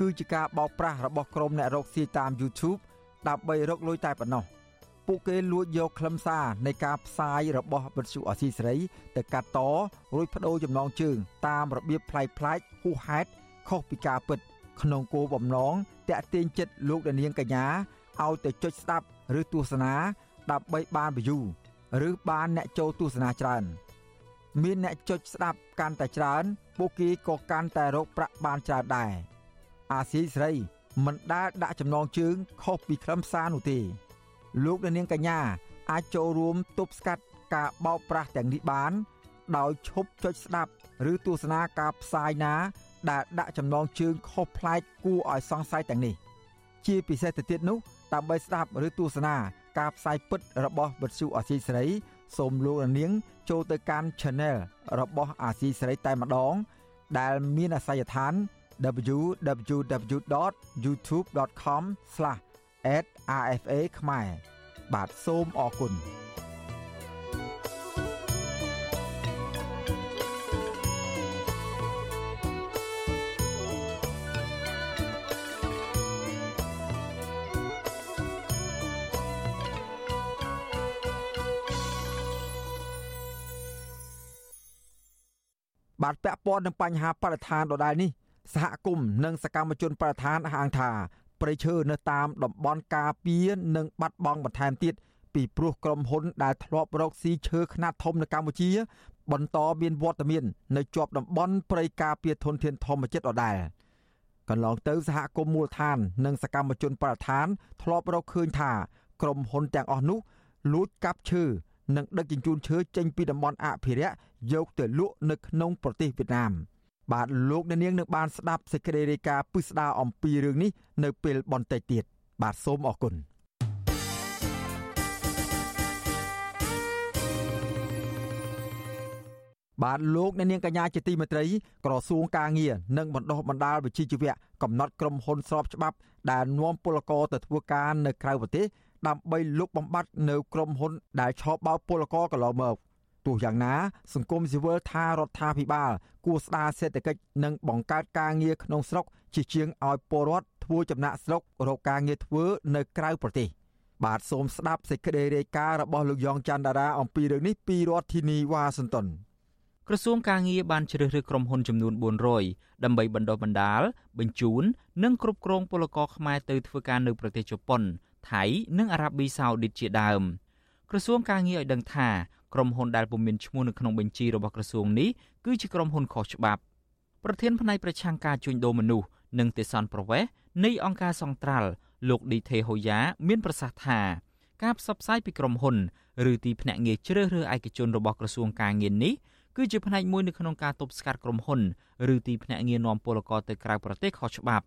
គឺជាការបោកប្រាស់របស់ក្រុមអ្នករកស៊ីតាម YouTube ដើម្បីរកលុយតែប៉ុណ្ណោះពួកគេលួចយកខ្លឹមសារនៃការផ្សាយរបស់វិទ្យុអសីសេរីទៅកាត់តរួចបដូរចំណងជើង តាមរបៀបប្លែកៗហួសហេតុខុសពីការពិត ក្នុងគោលបំណងតាក់ទាញចិត្តលោកនាងកញ្ញាឲ្យទៅចុចស្ដាប់ឬទស្សនាដើម្បីបាន view ឬបានអ្នកចូលទស្សនាច្រើន មានអ្នកចុចស្ដាប់កាន់តែច្រើន ពួកគេក៏កាន់តែរកប្រាក់បានច្រើនដែរ អាស៊ីសេរីមិនដែលដាក់ចំណងជើងខុសពីខ្លឹមសារនោះទេ លោកនាងកញ្ញាអាចចូលរួមទប់ស្កាត់ការបោកប្រាស់ទាំងនេះបាន ដោយឈប់ចុចស្ដាប់ ឬទស្សនាការផ្សាយណា ដែលដាក់ចំណងជើងខុសប្លែកគួរឲ្យសង្ស័យទាំងនេះ ជាពិសេសទៅទៀតនោះដើម្បីស្ដាប់ឬទស្សនាការផ្សាយពិតរបស់វិទ្យុអាស៊ីសេរីសូមលោកនាង ចូលទៅកាន់ Channel របស់អាស៊ីសេរីតែម្ដង ដែលមានអាសយដ្ឋាន www.youtube.com/@rfa ខ្មែរបាទសូមអរគុណបាទពាក់ព័ន្ធនឹងបញ្ហាបរិស្ថានដដែលនេះ សហគមន៍និងសកម្មជនបរិស្ថានអះអាងថាព្រៃឈើនៅតាមតំបន់ការពារនិងបាត់បង់បន្ថែមទៀតពីព្រោះក្រុមហ៊ុនដែលធ្លាប់រកស៊ីឈើខ្នាតធំនៅកម្ពុជា បន្តមានវត្តមាននៅជាប់តំបន់ព្រៃការពារធនធានធម្មជាតិដដែលកន្លងទៅសហគមន៍មូលដ្ឋាន និងសកម្មជនបរិស្ថាន ធ្លាប់រកឃើញថាក្រុមហ៊ុនទាំងអស់នោះលួចកាប់ឈើនិងដឹកជញ្ជូនឈើចេញពីតំបន់អភិរក្សយកទៅលក់នៅក្នុងប្រទេសវៀតណាម បាទលោកអ្នកនាងនឹងបានស្ដាប់សេចក្តីរាយការណ៍ពិស្ដារអំពីរឿងនេះនៅពេលបន្តិចទៀតបាទសូមអរគុណបាទលោកអ្នកនាងកញ្ញាជាទីមេត្រីក្រសួងការងារនិងបណ្ដុះបណ្ដាលវិជ្ជាជីវៈកំណត់ក្រុមហ៊ុនស្របច្បាប់ ដែលនាំពលករទៅធ្វើការនៅក្រៅប្រទេសដើម្បីលុបបំបាត់នៅក្រុមហ៊ុនដែលឆោបបោកពលករកន្លងមក ទោះយ៉ាងណា សង្គមស៊ីវិលថារដ្ឋាភិបាល គួរស្ដារសេដ្ឋកិច្ចនិងបង្កើតការងារក្នុងស្រុកជាជាងឲ្យពលរដ្ឋធ្វើចំណាក់ស្រុករកការងារធ្វើនៅក្រៅប្រទេសបាទសូមស្ដាប់សេចក្តីរាយការណ៍របស់លោកយ៉ងច័ន្ទដារាអំពីរឿងនេះពីរដ្ឋធានីវ៉ាស៊ីនតោនក្រសួងការងារបានជ្រើសរើសក្រុមហ៊ុនចំនួន400ដើម្បីបណ្ដុះបណ្ដាល បញ្ជូន និងគ្រប់គ្រងពលករខ្មែរទៅធ្វើការនៅប្រទេសជប៉ុន ថៃ និងអារ៉ាប៊ីសាអូឌីតជាដើមក្រសួងការងារឲ្យដឹងថា ក្រុមហ៊ុនដែលពុំមានឈ្មោះនៅក្នុងបញ្ជីរបស់ក្រសួងនេះគឺជាក្រុមហ៊ុនខុសច្បាប់ប្រធានផ្នែកប្រឆាំងការជួញដូរមនុស្សនិងទេសន្តប្រវេសនៃអង្គការសង្ត្រាល់លោកឌីថេហូយ៉ាមានប្រសាសន៍ថាការផ្សព្វផ្សាយពីក្រុមហ៊ុនឬទីភ្នាក់ងារជ្រើសរើសឯកជនរបស់ក្រសួងការងារនេះគឺជាផ្នែកមួយនៅក្នុងការទប់ស្កាត់ក្រុមហ៊ុនឬទីភ្នាក់ងារនាំពលករទៅក្រៅប្រទេសខុសច្បាប់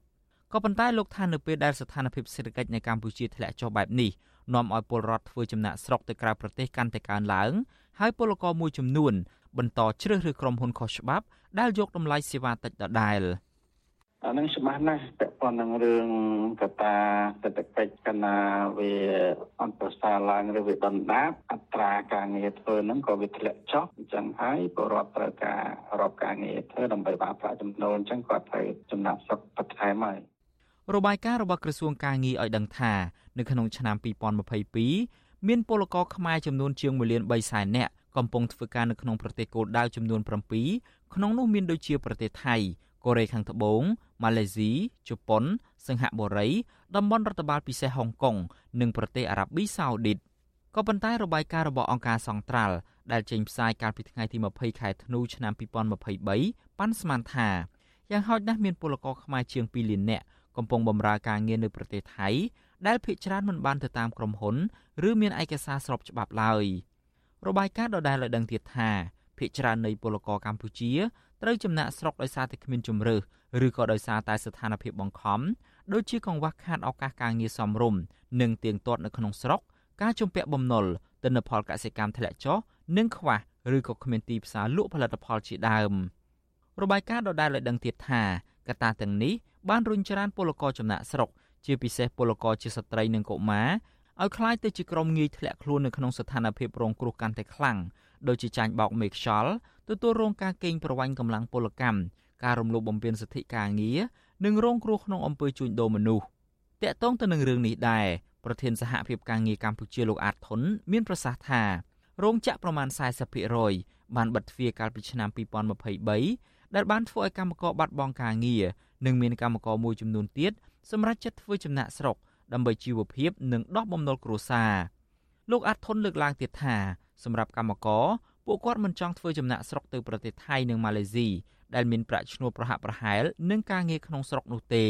ក៏ប៉ុន្តែលោកថានៅពេលដែលស្ថានភាពសេដ្ឋកិច្ចនៅកម្ពុជាធ្លាក់ចុះបែបនេះ នាំឲ្យពលរដ្ឋធ្វើចំណាក់ស្រុកទៅក្រៅប្រទេសកាន់តែកើនឡើងហើយពលករមួយចំនួន បន្តជ្រើសរើសក្រុមហ៊ុនខុសច្បាប់ដែលយកតម្លៃសេវាតិចដដែលអានឹងច្បាស់ណាស់ពាក់ព័ន្ធនឹងរឿងកត្តាសេដ្ឋកិច្ចកណាវាអន្តរសាឡើងឬវាដុនដាបអត្រាការងារធ្វើហ្នឹងក៏វាធ្លាក់ចុះអញ្ចឹងហើយពលរដ្ឋត្រូវការរកការងារធ្វើដើម្បីបានប្រាក់ចំណូលអញ្ចឹងគាត់ត្រូវចំណាក់ស្រុកបន្ថែមហើយរបាយការណ៍របស់ក្រសួងការងារឲ្យដឹងថា នៅក្នុងឆ្នាំ2022មានពលករខ្មែរចំនួនជាង1លាន3សែននាក់កំពុងធ្វើការនៅក្នុងប្រទេសគោលដៅចំនួន7ក្នុងនោះមានដូចជាប្រទេសថៃកូរ៉េខាងត្បូងម៉ាឡេស៊ីជប៉ុន សិង្ហបុរីតំបន់រដ្ឋបាលពិសេសហុងកុងនិងប្រទេសអារ៉ាប៊ីសាអូឌីតក៏ប៉ុន្តែរបាយការណ៍របស់អង្គការសង្ត្រាល់ដែលចេញផ្សាយកាលពីថ្ងៃទី20ខែធ្នូឆ្នាំ2023ប៉ាន់ស្មានថាយ៉ាងហោចណាស់មានពលករខ្មែរជាង2លាននាក់កំពុងបម្រើការងារនៅប្រទេសថៃ ដែលភ្នាក់ច្រើនមិនបានទៅតាមក្រុមហ៊ុនឬមានឯកសារស្របច្បាប់ឡើយរបាយការណ៍ដដែលឲ្យដឹងទៀតថាភ្នាក់ច្រើននៃពលករកម្ពុជាត្រូវចំណាក់ស្រុកដោយសារតែគ្មានជំរើសឬក៏ដោយសារតែស្ថានភាពបង្ខំដូចជាកង្វះខាតឱកាសការងារសមរម្យនិងទៀងទាត់នៅក្នុងស្រុកការជំពាក់បំណុលទិន្នផលកសិកម្មធ្លាក់ចុះនិងខ្វះឬក៏គ្មានទីផ្សារលក់ផលិតផលជាដើមរបាយការណ៍ដដែលឲ្យដឹងទៀតថាកត្តាទាំងនេះបានរុញច្រានពលករចំណាក់ស្រុក ជាពិសេសពលករជាស្ត្រីនិងកុមារឲ្យคล้ายទៅជាក្រុមងាយធ្លាក់ខ្លួននៅក្នុងស្ថានភាពរងគ្រោះកាន់តែខ្លាំងដូចជាចាញ់បោកមេខ្យល់ទទួលរងការកេងប្រវ័ញ្ចកម្លាំងពលកម្មការរំលោភបំពានសិទ្ធិការងារនិងរងគ្រោះក្នុងអំពើជួញដូរមនុស្សតាក់ទងទៅនឹងរឿងនេះដែរប្រធានសហភាពការងារកម្ពុជាលោកអាតធុនមានប្រសាសន៍ថារោងចក្រប្រមាណ40%បានបិទទ្វារកាលពីឆ្នាំ2023ដែលបានធ្វើឲ្យកម្មករបាត់បង់ការងារនិងមានកម្មករមួយចំនួនទៀត សម្រាប់ចិត្តធ្វើចំណាក់ស្រុកដើម្បីជីវភាពនិងដោះបំណុលគ្រួសារលោកអាត់ធុនលើកឡើងទៀតថាសម្រាប់កម្មករពួកគាត់មិនចង់ធ្វើចំណាក់ស្រុកទៅប្រទេសថៃនិងម៉ាឡេស៊ីដែលមានប្រាក់ឈ្នួលប្រហាក់ប្រហែលនឹងការងារក្នុងស្រុកនោះទេ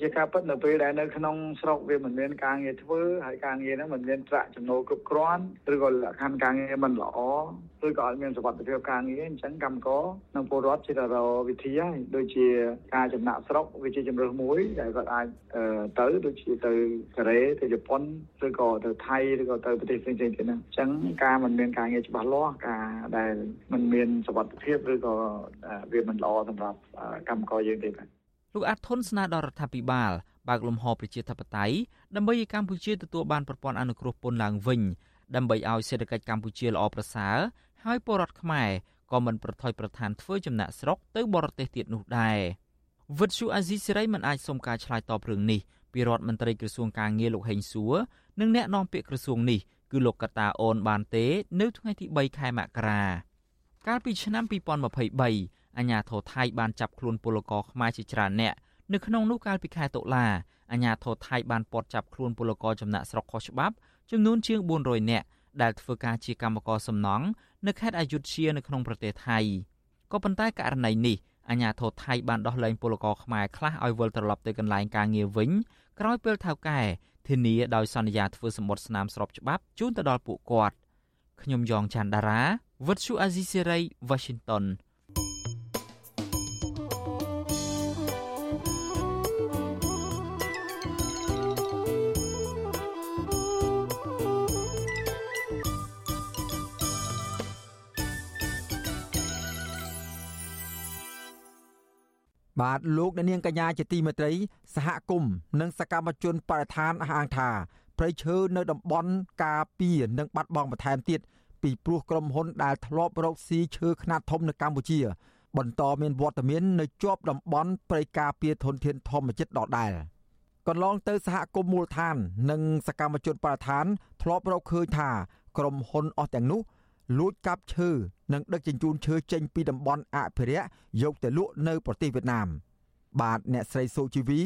ជាការពិតនៅពេលដែលនៅក្នុងស្រុកវាមិនមានការងារធ្វើហើយការងារហ្នឹងមិនមានប្រាក់ចំណូលគ្រប់គ្រាន់ឬក៏លក្ខខណ្ឌការងារមិនល្អឬក៏អត់មានសុវត្ថិភាពការងារអញ្ចឹងកម្មករនិងពលរដ្ឋជាតែរកវិធីហើយដូចជាការចំណាក់ស្រុកវាជាជំរើសមួយដែលគាត់អាចទៅដូចជាទៅកូរ៉េទៅជប៉ុនឬក៏ទៅថៃឬក៏ទៅប្រទេសផ្សេងៗទៀតហ្នឹងអញ្ចឹងការមិនមានការងារច្បាស់លាស់ការដែលមិនមានសុវត្ថិភាពឬក៏វាមិនល្អសម្រាប់កម្មករយើងទេបាទ លោកអាត់ធុនស្នើដល់រដ្ឋាភិបាលបើកលំហប្រជាធិបតេយ្យដើម្បីឲ្យកម្ពុជាទទួលបានប្រព័ន្ធអនុគ្រោះពន្ធឡើងវិញដើម្បីឲ្យសេដ្ឋកិច្ចកម្ពុជាល្អប្រសើរហើយពលរដ្ឋខ្មែរក៏មិនប្រថុយប្រឋានធ្វើចំណាក់ស្រុកទៅបរទេសទៀតនោះដែរវិទ្យុអាស៊ីសេរីមិនអាចសុំការឆ្លើយតបរឿងនេះពីរដ្ឋមន្ត្រីក្រសួងការងារលោកហេងសួរនិងអ្នកនាំពាក្យក្រសួងនេះគឺលោកកតាអូនបានទេ នៅថ្ងៃទី3ខែមករាកាលពីឆ្នាំ2023 អាញាធរថៃបានចាប់ខ្លួនពលករខ្មែរជាច្រើនអ្នកនៅក្នុងនោះកាលពីខែតុលាអាញាធរថៃបានពាត់ចាប់ខ្លួនពលករចំណាក់ស្រុកខុសច្បាប់ចំនួនជាង400នាក់ដែលធ្វើការជាកម្មករសំណង់នៅខេត្តអយុធ្យានៅក្នុងប្រទេសថៃក៏ប៉ុន្តែករណីនេះអាញាធរថៃបានដោះលែងពលករខ្មែរខ្លះឲ្យវិលត្រឡប់ទៅកន្លែងការងារវិញក្រោយពេលថៅកែធានាដោយសន្យាធ្វើសម្បត្តិស្នាមស្របច្បាប់ជូនទៅដល់ពួកគាត់ខ្ញុំយ៉ងច័ន្ទដារាវិទ្យុអាស៊ីសេរី Washington បាទលោកអ្នកនាងកញ្ញាជាទីមេត្រី សហគមន៍និងសកម្មជនបរិស្ថានអះអាងថាព្រៃឈើនៅតំបន់ការពារនិងបាត់បង់បន្ថែមទៀតពីព្រោះក្រុមហ៊ុនដែលធ្លាប់រកស៊ីឈើខ្នាតធំនៅកម្ពុជា បន្តមានវត្តមាននៅជាប់តំបន់ព្រៃការពារធនធានធម្មជាតិដដែលកន្លងទៅសហគមន៍មូលដ្ឋាន និងសកម្មជនបរិស្ថាន ធ្លាប់រកឃើញថាក្រុមហ៊ុនអស់ទាំងនោះលួចកាប់ឈើ និងដឹកជញ្ជូនឈើចេញពីតំបន់អភិរក្សយកទៅលក់នៅប្រទេសវៀតណាមបាទអ្នកស្រីសូជីវី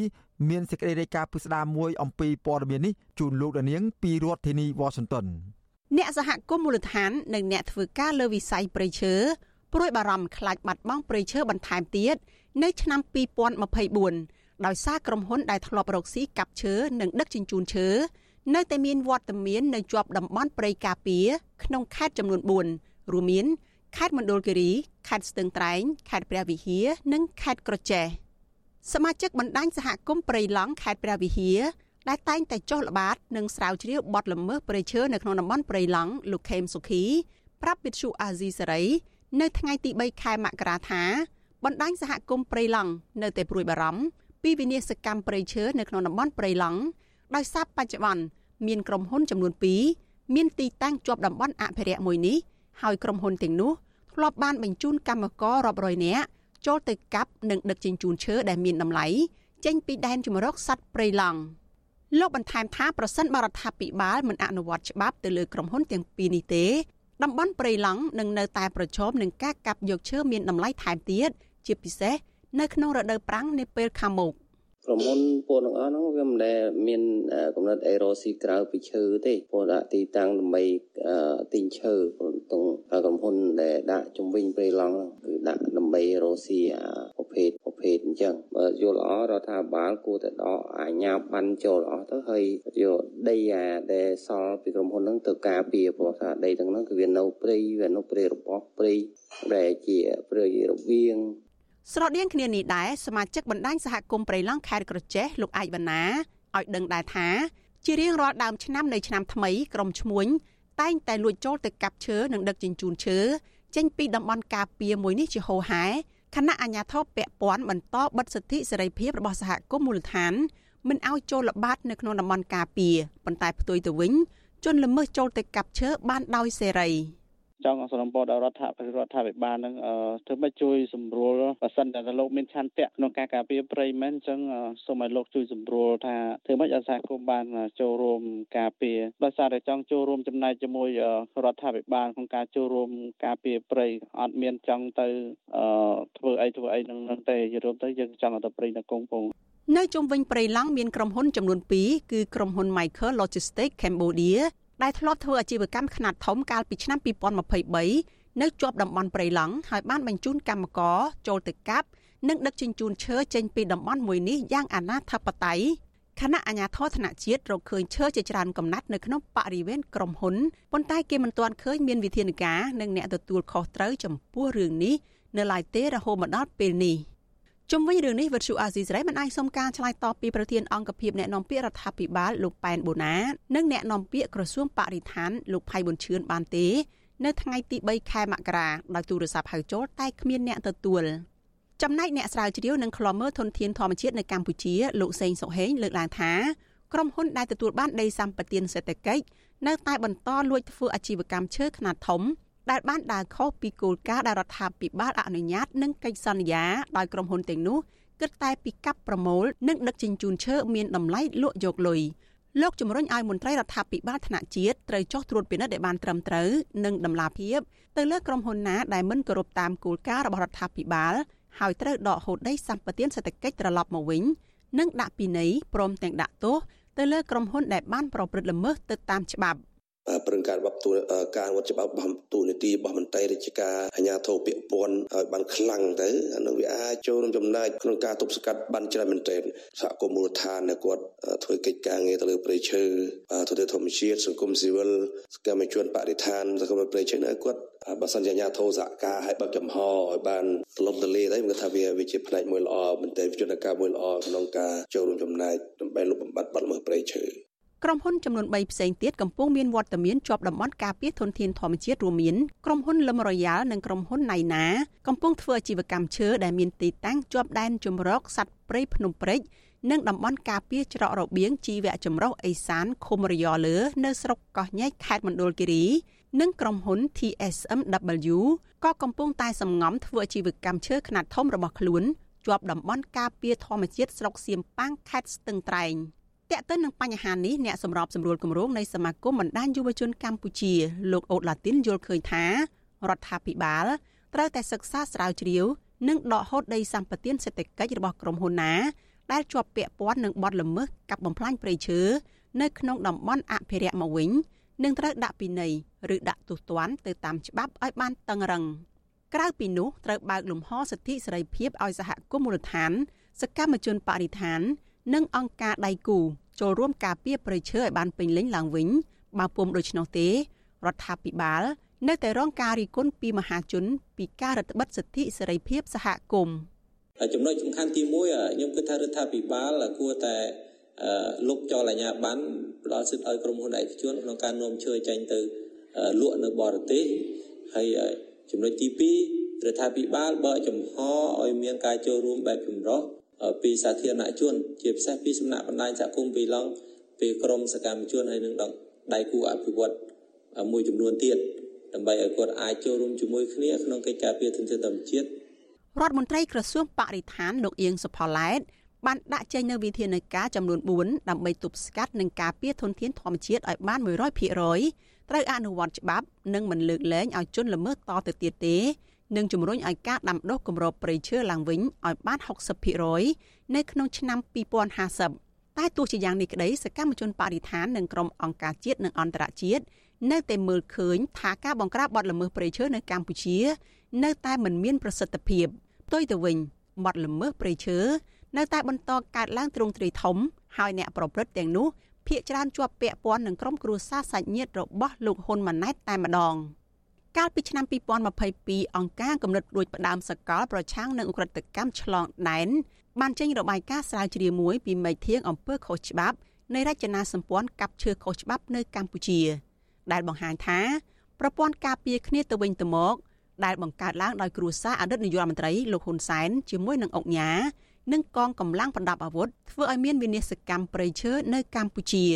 មានសេចក្តីរាយការណ៍ពិស្ដារមួយអំពីព័ត៌មាននេះជូនលោកដានៀងពីរដ្ឋធានីវ៉ាស៊ីនតោនអ្នកសហគមន៍មូលដ្ឋាននិងអ្នកធ្វើការលើវិស័យព្រៃឈើព្រួយបារម្ភខ្លាចបាត់បង់ព្រៃឈើបន្ថែមទៀតនៅឆ្នាំ2024ដោយសារក្រុមហ៊ុនដែលធ្លាប់រកស៊ីកាប់ឈើនិងដឹកជញ្ជូនឈើនៅតែមានវត្តមាននៅជាប់តំបន់ព្រៃការពារក្នុងខេត្តចំនួន4រួមមាន ខេត្តមណ្ឌលគិរីខេត្តស្ទឹងត្រែងខេត្តព្រះវិហារនិងខេត្តក្រចេះសមាជិកបណ្ដាញសហគមន៍ព្រៃឡង់ខេត្តព្រះវិហារដែលតែងតែចុះល្បាតនិងស្រាវជ្រាវបទល្មើសព្រៃឈើនៅក្នុងតំបន់ព្រៃឡង់លោកខេមសុខីប្រាប់វិទ្យុអាស៊ីសេរីនៅថ្ងៃទី3ខែមករាថាបណ្ដាញសហគមន៍ព្រៃឡង់នៅតែព្រួយបារម្ភពីវិនាសកម្មព្រៃឈើនៅក្នុងតំបន់ព្រៃឡង់ដោយសារបច្ចុប្បន្នមានក្រុមហ៊ុនចំនួន2មានទីតាំងជាប់តំបន់អភិរក្សមួយនេះ ហើយក្រុមហ៊ុនទាំងនោះធ្លាប់បានបញ្ជូនកម្មកររាប់រយនាក់ចូលទៅកាប់និងដឹកជញ្ជូនឈើដែលមានតម្លៃចេញពីដែនជម្រកសត្វព្រៃឡង់លោកបន្ថែមថាប្រសិនបរដ្ឋាភិបាលមិនអនុវត្តច្បាប់ទៅលើក្រុមហ៊ុនទាំងពីរនេះទេតំបន់ព្រៃឡង់នឹងនៅតែប្រឈមនឹងការកាប់យកឈើមានតម្លៃថែមទៀតជាពិសេសនៅក្នុងរដូវប្រាំងនាពេលខាងមុខ ក្រុមហ៊ុនពួកទាំងអស់ហ្នឹងវាមិនដែលមានកំណត់អេរ៉ូស៊ីក្រៅពីឈើទេពួកដាក់ទីតាំងដើម្បីទិញឈើព្រោះក្រុមហ៊ុនដែលដាក់ជំវិញព្រៃឡង់គឺដាក់ដើម្បីរ៉ូស៊ីប្រភេទប្រភភេទអញ្ចឹងបើយល់ល្អរដ្ឋាភិបាលគួរតែដកអាជ្ញាប័ណ្ណចូលអស់ទៅហើយយកដីអាដែលសល់ពីក្រុមហ៊ុនហ្នឹងទៅការពារព្រោះថាដីទាំងហ្នឹងគឺវានៅព្រៃវានៅព្រៃរបស់ព្រៃដែលជាព្រៃរបៀង ស្រដៀងគ្នានេះដែរសមាជិកបណ្ដាញសហគមន៍ព្រៃឡង់ខេត្តក្រចេះលោកអាយវណ្ណាឲ្យដឹងដែរថា ជារៀងរាល់ដើមឆ្នាំនៃឆ្នាំថ្មីក្រុមឈ្មួញតែងតែលួចចូលទៅកាប់ឈើនិងដឹកជញ្ជូនឈើចេញពីតំបន់ការពារមួយនេះជាហូរហែខណៈអាជ្ញាធរពាក់ព័ន្ធបន្តបិទសិទ្ធិសេរីភាពរបស់សហគមន៍មូលដ្ឋានមិនឲ្យចូលល្បាតនៅក្នុងតំបន់ការពារប៉ុន្តែផ្ទុយទៅវិញជនល្មើសចូលទៅកាប់ឈើបានដោយសេរី។ ចង់សនំពរដល់រដ្ឋរដ្ឋាភិបាលនឹងធ្វើម៉េចជួយសម្រួលបើសិនតែលោកមានឆន្ទៈក្នុងការការពារព្រៃមែនអញ្ចឹងសូមឲ្យលោកជួយសម្រួលថាធ្វើម៉េចឲ្យសហគមន៍បានចូលរួមការពារដោយសារតែចង់ចូលរួមចំណែកជាមួយរដ្ឋាភិបាលក្នុងការចូលរួមការពារព្រៃអត់មានចង់ទៅធ្វើអីធ្វើអីនឹងនឹងទេយល់ទៅយើងចង់ឲ្យទៅព្រៃនៅកងពងនៅជុំវិញព្រៃឡង់មានក្រុមហ៊ុនចំនួន2គឺក្រុមហ៊ុន Michael Logistics Cambodia ដែលធ្លាប់ធ្វើអាជីវកម្មខ្នាតធំកាលពីឆ្នាំ2023នៅជាប់តំបន់ព្រៃឡង់ហើយបានបញ្ជូនកម្មករចូលទៅកាប់និងដឹកជញ្ជូនឈើចេញពីតំបន់មួយនេះយ៉ាងអនាធបត័យគណៈអាជ្ញាធរធនជាតិរកឃើញឈើជាច្រើនកំណាត់នៅក្នុងបរិវេណក្រុមហ៊ុនប៉ុន្តែគេមិនទាន់ឃើញមានវិធានការនិងអ្នកទទួលខុសត្រូវចំពោះរឿងនេះនៅឡើយទេរហូតមកដល់ពេលនេះ។ ជុំវិញរឿងនេះវិទ្យុអាស៊ីសេរីមិនអាចសុំការឆ្លើយតបពីប្រធានអង្គភិបអ្នកនាំពាក្យរដ្ឋាភិបាលលោកប៉ែនបូណានិងអ្នកនាំពាក្យក្រសួងបរិស្ថានលោកផៃប៊ុនឈឿនបានទេ នៅថ្ងៃទី3ខែមករាដោយទូរស័ព្ទហៅចូលតែគ្មានអ្នកទទួលចំណែកអ្នកស្រាវជ្រាវនិងខ្លមើធនធានធម្មជាតិនៅកម្ពុជាលោកសេងសុហេងលើកឡើងថាក្រុមហ៊ុនដែលទទួលបានដីសម្បត្តិសេដ្ឋកិច្ចនៅតែបន្តលួចធ្វើអាជីវកម្មឈើខ្នាតធំ ដែលបានដើរខុសពីគោលការណ៍ដែលរដ្ឋាភិបាលអនុញ្ញាតនិងកិច្ចសន្យាដោយក្រុមហ៊ុនទាំងនោះគិតតែពីកាប់ប្រមូលនិងដឹកជញ្ជូនឈើមានតម្លៃលក់យកលុយលោកជំរុញឲ្យមន្ត្រីរដ្ឋាភិបាលថ្នាក់ជាតិត្រូវចុះត្រួតពិនិត្យឲ្យបានត្រឹមត្រូវនិងដំណាភាពទៅលើក្រុមហ៊ុនណាដែលមិនគោរពតាមគោលការណ៍របស់រដ្ឋាភិបាលហើយត្រូវដកហូតដីសម្បត្តិសេដ្ឋកិច្ចត្រឡប់មកវិញនិងដាក់ពិន័យព្រមទាំងដាក់ទោសទៅលើក្រុមហ៊ុនដែលបានប្រព្រឹត្តល្មើសទៅតាមច្បាប់ ប្រឹងការរបបទូការវត្តច្បាប់របស់ទូនីតិរបស់មន្ត្រីរាជការអាជ្ញាធរពាក់ព័ន្ធឲ្យបានខ្លាំងទៅអានឹងវាអាចចូលរួមចំណែកក្នុងការទប់ស្កាត់បានច្រើនមែនទែនសហគមន៍មូលដ្ឋានគាត់ធ្វើកិច្ចការងារទៅលើព្រៃឈើទូទៅធម្មជាតិសង្គមស៊ីវិលសកម្មជនបរិស្ថានសកម្មព្រៃឈើនៅគាត់បើសិនជាអាជ្ញាធរសហការឲ្យបើកចំហឲ្យបានទលំទលាទៅខ្ញុំថាវាវាជាផ្នែកមួយល្អមែនទែនវិជនការមួយល្អក្នុងការចូលរួមចំណែកដើម្បីលុបបំបាត់បាត់ល្មើសព្រៃឈើ ក្រុមហ៊ុនចំនួន3ផ្សេងទៀតកំពុងមានវត្តមានជាប់តំបន់ការពារធនធានធម្មជាតិរួមមានក្រុមហ៊ុនលឹមរយ៉ាល់និងក្រុមហ៊ុនណៃណាកំពុងធ្វើអាជីវកម្មឈើដែលមានទីតាំងជាប់ដែនជំរកសត្វព្រៃភ្នំព្រិចនិងតំបន់ការពារច្រករបៀងជីវៈចម្រុះអេសានឃុំរយលើ នៅស្រុកកោះញែកខេត្តមណ្ឌលគិរី និងក្រុមហ៊ុន TSMW ក៏កំពុងតែសម្ងំធ្វើអាជីវកម្មឈើខ្នាតធំរបស់ខ្លួនជាប់តំបន់ការពារធម្មជាតិស្រុកសៀមប៉ាងខេត្តស្ទឹងត្រែង។ តកទៅនឹងបញ្ហានេះអ្នកសម្របសម្រួលគម្រោងនៃសមាគមបណ្ដាញយុវជនកម្ពុជាលោកអូតឡាទីនយល់ឃើញថារដ្ឋាភិបាលត្រូវតែសិក្សាស្រាវជ្រាវនិងដកហូតដីសម្បត្តិសេដ្ឋកិច្ចរបស់ក្រុមហ៊ុនណា ដែលជាប់ពាក់ព័ន្ធនឹងបទល្មើសកាប់បំផ្លាញព្រៃឈើនៅក្នុងតំបន់អភិរក្សមកវិញនឹងត្រូវដាក់ពិន័យឬដាក់ទោសទណ្ឌទៅតាមច្បាប់ឲ្យបានតឹងរឹងក្រៅពីនោះត្រូវបើកលំហសិទ្ធិសេរីភាពឲ្យសហគមន៍មូលដ្ឋានសកម្មជនបរិស្ថាន និងអង្គការដៃគូចូលរួមការពារប្រៃឈើឲ្យបានពេញលេញឡើងវិញបើពុំដូច្នោះទេរដ្ឋាភិបាល នៅតែរងការរិះគន់ពីមហាជន ពីការរឹតបន្តឹងសិទ្ធិសេរីភាពសហគមន៍ចំណុចសំខាន់ទី1ខ្ញុំគិតថារដ្ឋាភិបាលគួរតែលុបចោលអាជ្ញាប័ណ្ណផ្ដល់សិទ្ធិឲ្យក្រុមហ៊ុនឯកជនក្នុងការនាំឈើចេញទៅលក់នៅបរទេសហើយចំណុចទី2រដ្ឋាភិបាលបើកចំហឲ្យមានការចូលរួមបែបចម្រុះ ពីសាធារណជន ជាពិសេសពីសំណាក់បណ្ដាញសហគមន៍ពីឡង់ពីក្រមសកម្មជនហើយនឹងដៃគូអភិវឌ្ឍមួយចំនួនទៀតដើម្បីឲ្យគាត់អាចចូលរួមជាមួយគ្នាក្នុងកិច្ចការពារធនធានធម្មជាតិរដ្ឋមន្ត្រីក្រសួងបរិស្ថានលោកអៀងសុផល្លែតបានដាក់ចេញនូវវិធានការចំនួន4ដើម្បីទប់ស្កាត់និងការពារធនធានធម្មជាតិឲ្យបាន100%ត្រូវអនុវត្តច្បាប់និងមិនលើកលែងឲ្យជនល្មើសតទៅទៀតទេ និងជំរុញឲ្យការដាំដុះគម្របព្រៃឈើឡើងវិញឲ្យបាន60%នៅក្នុងឆ្នាំ2050តែទោះជាយ៉ាងនេះក្តីសកម្មជនបរិស្ថាននិងក្រុមអង្គការជាតិនិងអន្តរជាតិនៅតែមើលឃើញថាការបង្ក្រាបបទល្មើសព្រៃឈើនៅកម្ពុជា នៅតែមិនមានប្រសិទ្ធភាពផ្ទុយទៅវិញបទល្មើសព្រៃឈើនៅតែបន្តកើតឡើងទ្រង់ទ្រាយធំហើយអ្នកប្រព្រឹត្តទាំងនោះភ ieck ច្រើនជាប់ពាក់ព័ន្ធនឹងក្រុមគ្រួសារសាច់ញាតិរបស់លោកហ៊ុនម៉ាណែតតែម្ដង កាលពីឆ្នាំ2022អង្គការគំនិតរួចផ្ដើមសកលប្រឆាំងនឹងអ ுக ្រិតកម្មឆ្លងដែនបានចេញរបាយការណ៍ស្រាវជ្រាវមួយពីមេធាងអំពើខុសច្បាប់នៃរចនាសម្ព័ន្ធកັບឈើខុសច្បាប់នៅកម្ពុជា ដែលបង្ហាញថាប្រព័ន្ធការពារគ្នាទៅវិញទៅមកដែលបង្កើតឡើងដោយគ្រួសារអតីតនាយករដ្ឋមន្ត្រីលោកហ៊ុនសែនជាមួយនឹងអង្គញានិងកងកម្លាំងប្រដាប់អាវុធធ្វើឲ្យមានវិនាសកម្មប្រៃឈើនៅកម្ពុជា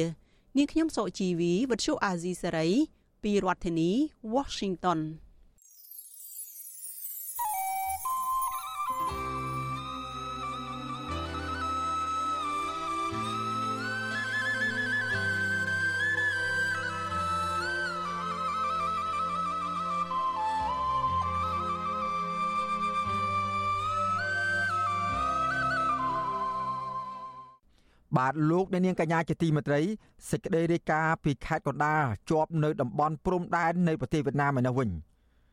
នាងខ្ញុំសុជីវីវិទ្យុអាស៊ីសេរី ពីរដ្ឋធានី Washington បាទលោកអ្នកនាងកញ្ញាជាទីមេត្រីសេចក្តីរាយការណ៍ពីខេត្តកណ្ដាលជាប់នៅតំបន់ព្រំដែននៃប្រទេសវៀតណាមឯនោះវិញ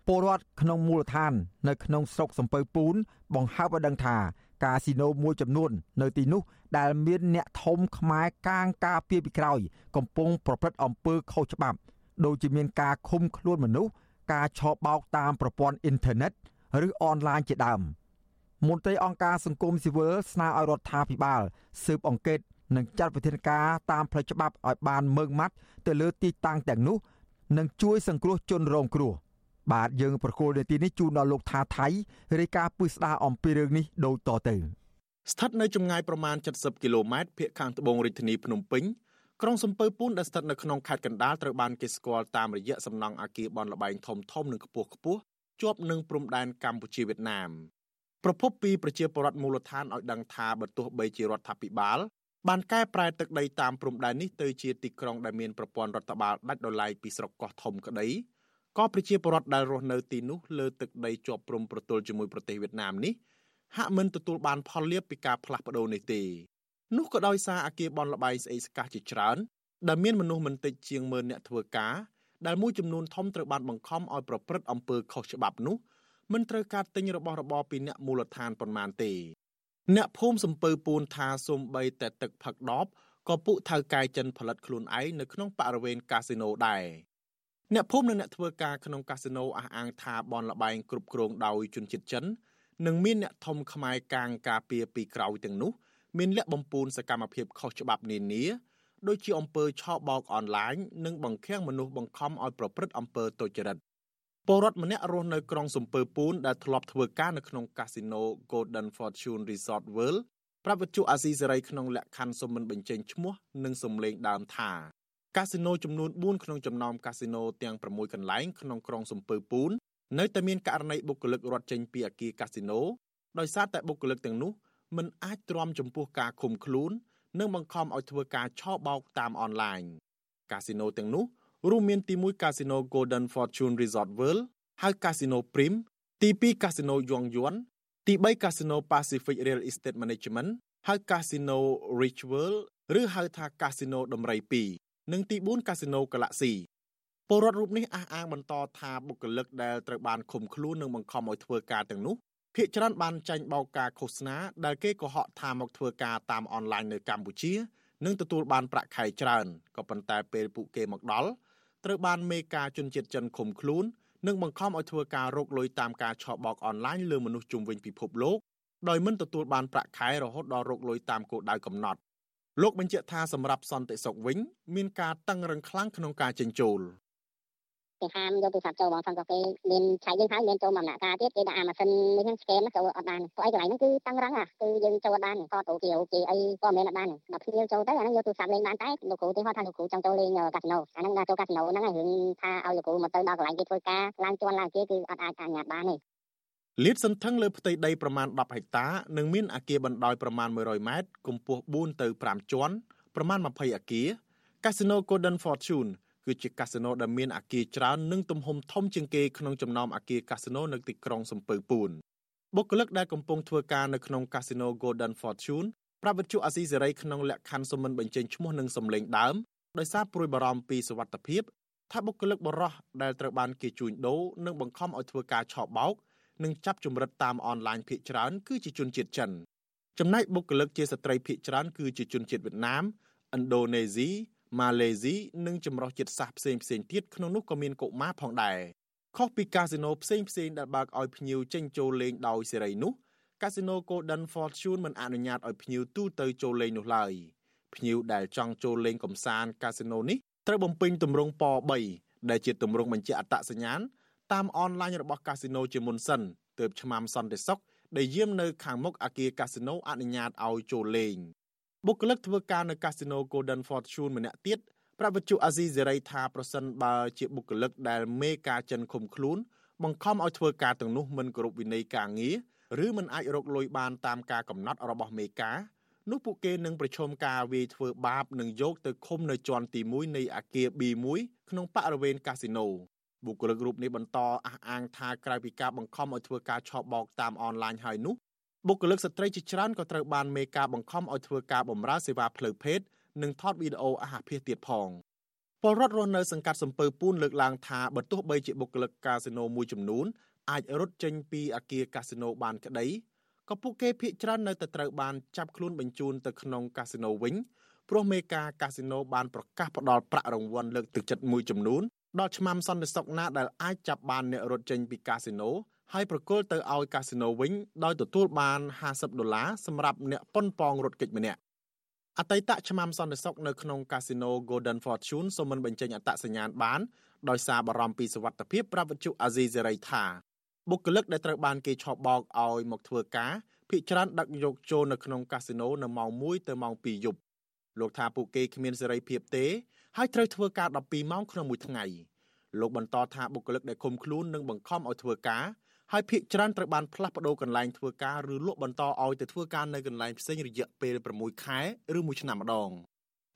ពលរដ្ឋក្នុងមូលដ្ឋាន នៅក្នុងស្រុកសំពៅពូន បង្ហើបឲ្យដឹងថាកាស៊ីណូមួយចំនួន នៅទីនោះដែលមានអ្នកធំខ្មែរកាងការពារពីក្រោយ កំពុងប្រព្រឹត្តអំពើខុសច្បាប់ដូចជាមានការឃុំខ្លួនមនុស្សការឆបោកតាមប្រព័ន្ធអ៊ីនធឺណិតឬអនឡាញជាដើមមន្ត្រីអង្គការសង្គមស៊ីវិលស្នើឲ្យរដ្ឋាភិបាលស៊ើបអង្កេត និងចាត់វិធានការតាមផ្លូវច្បាប់ឲ្យបានម៉ឺងម៉ាត់ទៅលើទីតាំងទាំងនោះនិងជួយសង្គ្រោះជនរងគ្រោះបាទយើងប្រកូលនាទីនេះជូនដល់លោកថាថៃរាយការណ៍ពឹស្ដារអំពីរឿងនេះដូចតទៅស្ថិតនៅចម្ងាយប្រមាណ70គីឡូម៉ែត្រភាគខាងត្បូងរាជធានីភ្នំពេញក្រុងសំពើពូនដែលស្ថិតនៅក្នុងខេត្តកណ្ដាលត្រូវបានគេស្គាល់តាមរយៈសំណង់អគារបនលបែងធំធំនិងខ្ពស់ខ្ពស់ជាប់នឹងព្រំដែនកម្ពុជាវៀតណាមប្រពន្ធពីប្រជាពលរដ្ឋមូលដ្ឋានឲ្យដឹងថាបើទោះបីជារដ្ឋាភិបាល បានកែប្រែទឹកដីតាមព្រំដែននេះទៅជាទីក្រុងដែលមានប្រព័ន្ធរដ្ឋបាលដាច់ដោយឡែកពីស្រុកកោះធំក្តីក៏ប្រជាពលរដ្ឋដែលរស់នៅទីនោះលើទឹកដីជាប់ព្រំប្រទល់ជាមួយប្រទេសវៀតណាមនេះហាក់មិនទទួលបានផលលាភពីការផ្លាស់ប្ដូរនេះទេនោះក៏ដោយសារអាគារបនលបែងស្អីស្កះជាច្រើនដែលមានមនុស្សមិនតិចជាងម៉ឺនអ្នកធ្វើការដែលមួយចំនួនធំត្រូវបានបង្ខំឲ្យប្រព្រឹត្តអំពើខុសច្បាប់នោះមិនត្រូវការទិញរបស់របរពីអ្នកមូលដ្ឋានប៉ុន្មានទេ អ្នកភូមិសំពើពូនថាសំបីតែទឹកផឹកដបក៏ពុថៅកែចិនផលិតខ្លួនឯងនៅក្នុងបរិវេណកាស៊ីណូដែរអ្នកភូមិនិងអ្នកធ្វើការក្នុងកាស៊ីណូអះអាងថាបនលបែងគ្រប់គ្រងដោយជនជាតិចិននិងមានអ្នកធំខ្មែរកាងការពារពីក្រោយទាំងនោះមានលក្ខបំពូនសកម្មភាពខុសច្បាប់នានាដូចជាអំពើឆបោកអនឡាញនិងបង្ខាំងមនុស្សបង្ខំឲ្យប្រព្រឹត្តអំពើទុច្ចរិត ពលរដ្ឋម្នាក់រស់នៅក្រុងសំពើពូនដែលធ្លាប់ធ្វើការនៅក្នុងកាស៊ីណូ Golden Fortune Resort World ប្រាប់វិទ្យុអាស៊ីសេរីក្នុងលក្ខខណ្ឌសុំមិនបញ្ចេញឈ្មោះនិងសំឡេងដើមថាកាស៊ីណូចំនួន4ក្នុងចំណោមកាស៊ីណូទាំង6កន្លែងក្នុងក្រុងសំពើពូននៅតែមានករណីបុគ្គលិករត់ចេញពីអគារកាស៊ីណូដោយសារតែបុគ្គលិកទាំងនោះមិនអាចទ្រាំចំពោះការឃុំខ្លួន និងបង្ខំឲ្យធ្វើការឆបោកតាមអនឡាញកាស៊ីណូទាំងនោះ រួមមានទី1កាស៊ីណូ Golden Fortune Resort World ហៅកាស៊ីណូ Prim ទី2កាស៊ីណូ Yong Yuan ទី3កាស៊ីណូ Pacific Real Estate Management ហៅកាស៊ីណូ Rich World ឬហៅថាកាស៊ីណូដំរី2និងទី4កាស៊ីណូ Galaxy ពលរដ្ឋរូបនេះអះអាងបន្តថាបុគ្គលិកដែលត្រូវបានឃុំខ្លួននិងបង្ខំឲ្យធ្វើការទាំងនោះភាគច្រើនបានចាញ់បោកការឃោសនាដែលគេកុហកថាមកធ្វើការតាមអនឡាញនៅកម្ពុជា និងទទួលបានប្រាក់ខែច្រើនក៏ប៉ុន្តែពេលពួកគេមកដល់ ត្រូវបានមេការជនជាតិចិនឃុំខ្លួននិងបង្ខំឲ្យធ្វើការរកលុយតាមការឆបោកអនឡាញលើមនុស្សជុំវិញពិភពលោកដោយមិនទទួលបានប្រាក់ខែរហូតដល់រកលុយតាមគោលដៅកំណត់លោកបញ្ជាក់ថាសម្រាប់សន្តិសុខវិញមានការតឹងរឹងខ្លាំងក្នុងការចិញ្ចោល គេហាមយកទូរស័ព្ទចូលបងសំក៏គេមានឆៃយើងហើយមានចូលមកដំណាក់កាលទៀតគេដាក់អាម៉ាស៊ីននេះហ្នឹងស្កេនចូលអត់បានព្រោះអីកន្លែងហ្នឹងគឺតឹងរឹងអាគឺយើងចូលអត់បានក៏ទៅគេគេអីក៏មិនអត់បានដល់ភ្ញៀវចូលទៅអាហ្នឹងយកទូរស័ព្ទលេងបានតែលោកគ្រូទេគាត់ថាលោកគ្រូចង់ចូលលេងកាស៊ីណូអាហ្នឹងដល់ចូលកាស៊ីណូហ្នឹងហើយរឿងថាឲ្យលោកគ្រូមកទៅដល់កន្លែងគេធ្វើការឡើងជន់ឡើងគេគឺអត់អាចអនុញ្ញាតបានទេលាតសន្ធឹងលើផ្ទៃដីប្រមាណ10ហិកតានិងមានអគារបណ្ដោយប្រមាណ100ម៉ែត្រកម្ពស់4ទៅ5ជាន់ប្រមាណ20អគារកាស៊ីណូ Golden Fortune គឺជាកាស៊ីណូដែលមានអគារច្រើននិងទំហំធំជាងគេក្នុងចំណោមអគារកាស៊ីណូនៅទីក្រុងសំពើពួនបុគ្គលិកដែលកំពុងធ្វើការនៅក្នុងកាស៊ីណូ Golden Fortune ប្រាប់វិទ្យុអាស៊ីសេរីក្នុងលក្ខខណ្ឌសុំមិនបញ្ចេញឈ្មោះនិងសម្លេងដើមដោយសារព្រួយបារម្ភពីសុវត្ថិភាពថាបុគ្គលិកបរោះដែលត្រូវបានគេជួញដូរនិងបង្ខំឲ្យធ្វើការឆបោកនិងចាប់ជំរិតតាមអនឡាញភ ieck ច្រើនគឺជាជនជាតិចិនចំណែកបុគ្គលិកជាស្ត្រីភ ieck ច្រើនគឺជាជនជាតិវៀតណាមឥណ្ឌូនេស៊ី ម៉ាឡេស៊ីនិងចម្រុះជាតិសាសន៍ផ្សេងផ្សេងទៀតក្នុងនោះក៏មានកុមារផងដែរខុសពីកាស៊ីណូផ្សេងផ្សេងដែលបើកឲ្យភ្ញៀវចេញចូលលេងដោយសេរីនោះកាស៊ីណូ Golden Fortune មិនអនុញ្ញាតឲ្យភ្ញៀវទូទៅចូលលេងនោះឡើយភ្ញៀវដែលចង់ចូលលេងកំសាន្តកាស៊ីណូនេះត្រូវបំពេញទម្រង់ព3ដែលជាទម្រង់បញ្ជាក់អត្តសញ្ញាណតាមអនឡាញរបស់កាស៊ីណូជាមុនសិនទើបឆ្មាំសន្តិសុខដែលយាមនៅខាងមុខអគារកាស៊ីណូអនុញ្ញាតឲ្យចូលលេង បុគ្គលិកធ្វើការនៅកាស៊ីណូ Golden Fortune ម្នាក់ទៀតប្រវត្តិអាស៊ីសេរីថាប្រសិនបើជាបុគ្គលិកដែលមេការចិនឃុំខ្លួន បង្ខំឲ្យធ្វើការទាំងនោះមិនគោរពវិន័យការងារឬមិនអាចរកលុយបានតាមការកំណត់របស់មេការនោះពួកគេនឹងប្រឈមការវាយធ្វើបាបនិងយកទៅឃុំនៅជាន់ទី1នៃអគារ B1 ក្នុងបរិវេណកាស៊ីណូបុគ្គលិករូបនេះបន្តអះអាងថាក្រៅពីការបង្ខំឲ្យធ្វើការឆបោកតាមអនឡាញហើយនោះ បុគ្គលិកស្ត្រីជាច្រើនក៏ត្រូវបានមេការបង្ខំឲ្យធ្វើការបម្រើសេវាផ្លូវភេទនិងថតវីដេអូអាហារភាសទៀតផងពលរដ្ឋរស់នៅសង្កាត់សំពើពូនលើកឡើងថាបើទោះបីជាបុគ្គលិកកាស៊ីណូមួយចំនួនអាចរត់ចេញពីអគារកាស៊ីណូបានក្តីក៏ពួកគេភ័យច្រើននៅតែត្រូវបានចាប់ខ្លួនបញ្ជូនទៅក្នុងកាស៊ីណូវិញព្រោះមេការកាស៊ីណូបានប្រកាសផ្តល់ប្រាក់រង្វាន់លើកទឹកចិត្តមួយចំនួនដល់ឆ្មាំសន្តិសុខណាដែលអាចចាប់បានអ្នករត់ចេញពីកាស៊ីណូ ហើយប្រគល់ទៅឲ្យកាស៊ីណូវិញដោយទទួលបាន50ដុល្លារសម្រាប់អ្នកប៉ុនប៉ងរត់គេចម្នាក់អតីតឆ្មាំសន្តិសុខនៅក្នុងកាស៊ីណូ Golden Fortune សូមមិនបញ្ចេញអត្តសញ្ញាណបានដោយសារបារម្ភពីសុវត្ថិភាពប្រវត្តិអាស៊ីសេរីថាបុគ្គលិកដែលត្រូវបានគេឆបោកឲ្យមកធ្វើការភាគច្រើនដឹកយកចូលនៅក្នុងកាស៊ីណូនៅម៉ោង1ទៅម៉ោង2យប់លោកថាពួកគេគ្មានសេរីភាពទេហើយត្រូវធ្វើការ12ម៉ោងក្នុងមួយថ្ងៃលោកបន្តថាបុគ្គលិកដែលឃុំខ្លួននិងបង្ខំឲ្យធ្វើការ ហើយភាគច្រើនត្រូវបានផ្លាស់ប្ដូរកន្លែងធ្វើការឬលក់បន្តឲ្យទៅធ្វើការនៅកន្លែងផ្សេងរយៈពេល6ខែឬ1ឆ្នាំម្ដង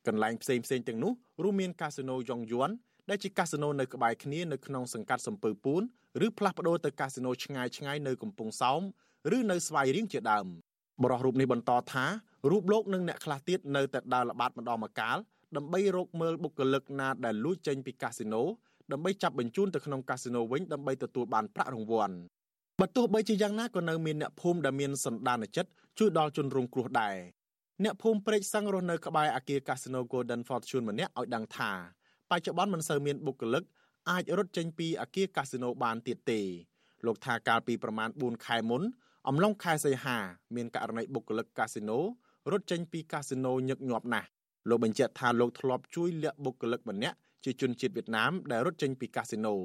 កន្លែងផ្សេងផ្សេងទាំងនោះរួមមានកាស៊ីណូយ៉ងយួនដែលជាកាស៊ីណូនៅក្បែរគ្នានៅក្នុងសង្កាត់សំពើពួនឬផ្លាស់ប្ដូរទៅកាស៊ីណូឆ្ងាយឆ្ងាយនៅកំពង់សោមឬនៅស្វាយរៀងជាដើមបរិះរូបនេះបន្តថារូបលោកនិងអ្នកខ្លះទៀតនៅតែដើរល្បាតម្ដងម្កាលដើម្បីរកមើលបុគ្គលិកណាដែលលួចចេញពីកាស៊ីណូដើម្បីចាប់បញ្ជូនទៅក្នុងកាស៊ីណូវិញដើម្បីទទួលបានប្រាក់រង្វាន់ បើទោះបីជាយ៉ាងណាក៏នៅមានអ្នកភូមិដែលមានសន្តានចិត្តជួយដល់ជនរងគ្រោះដែរអ្នកភូមិព្រែកសឹងរស់នៅក្បែរអគារកាស៊ីណូ Golden Fortune ម្នាក់ឲ្យដឹងថាបច្ចុប្បន្នមិនសូវមានបុគ្គលិកអាចរត់ចេញពីអគារកាស៊ីណូបានទៀតទេលោកថាកាលពីប្រមាណ4ខែមុនអំឡុងខែសីហាមានករណីបុគ្គលិកកាស៊ីណូរត់ចេញពីកាស៊ីណូញឹកញាប់ណាស់លោកបញ្ជាក់ថាលោកធ្លាប់ជួយលាក់បុគ្គលិកម្នាក់ជាជនជាតិវៀតណាមដែលរត់ចេញពីកាស៊ីណូ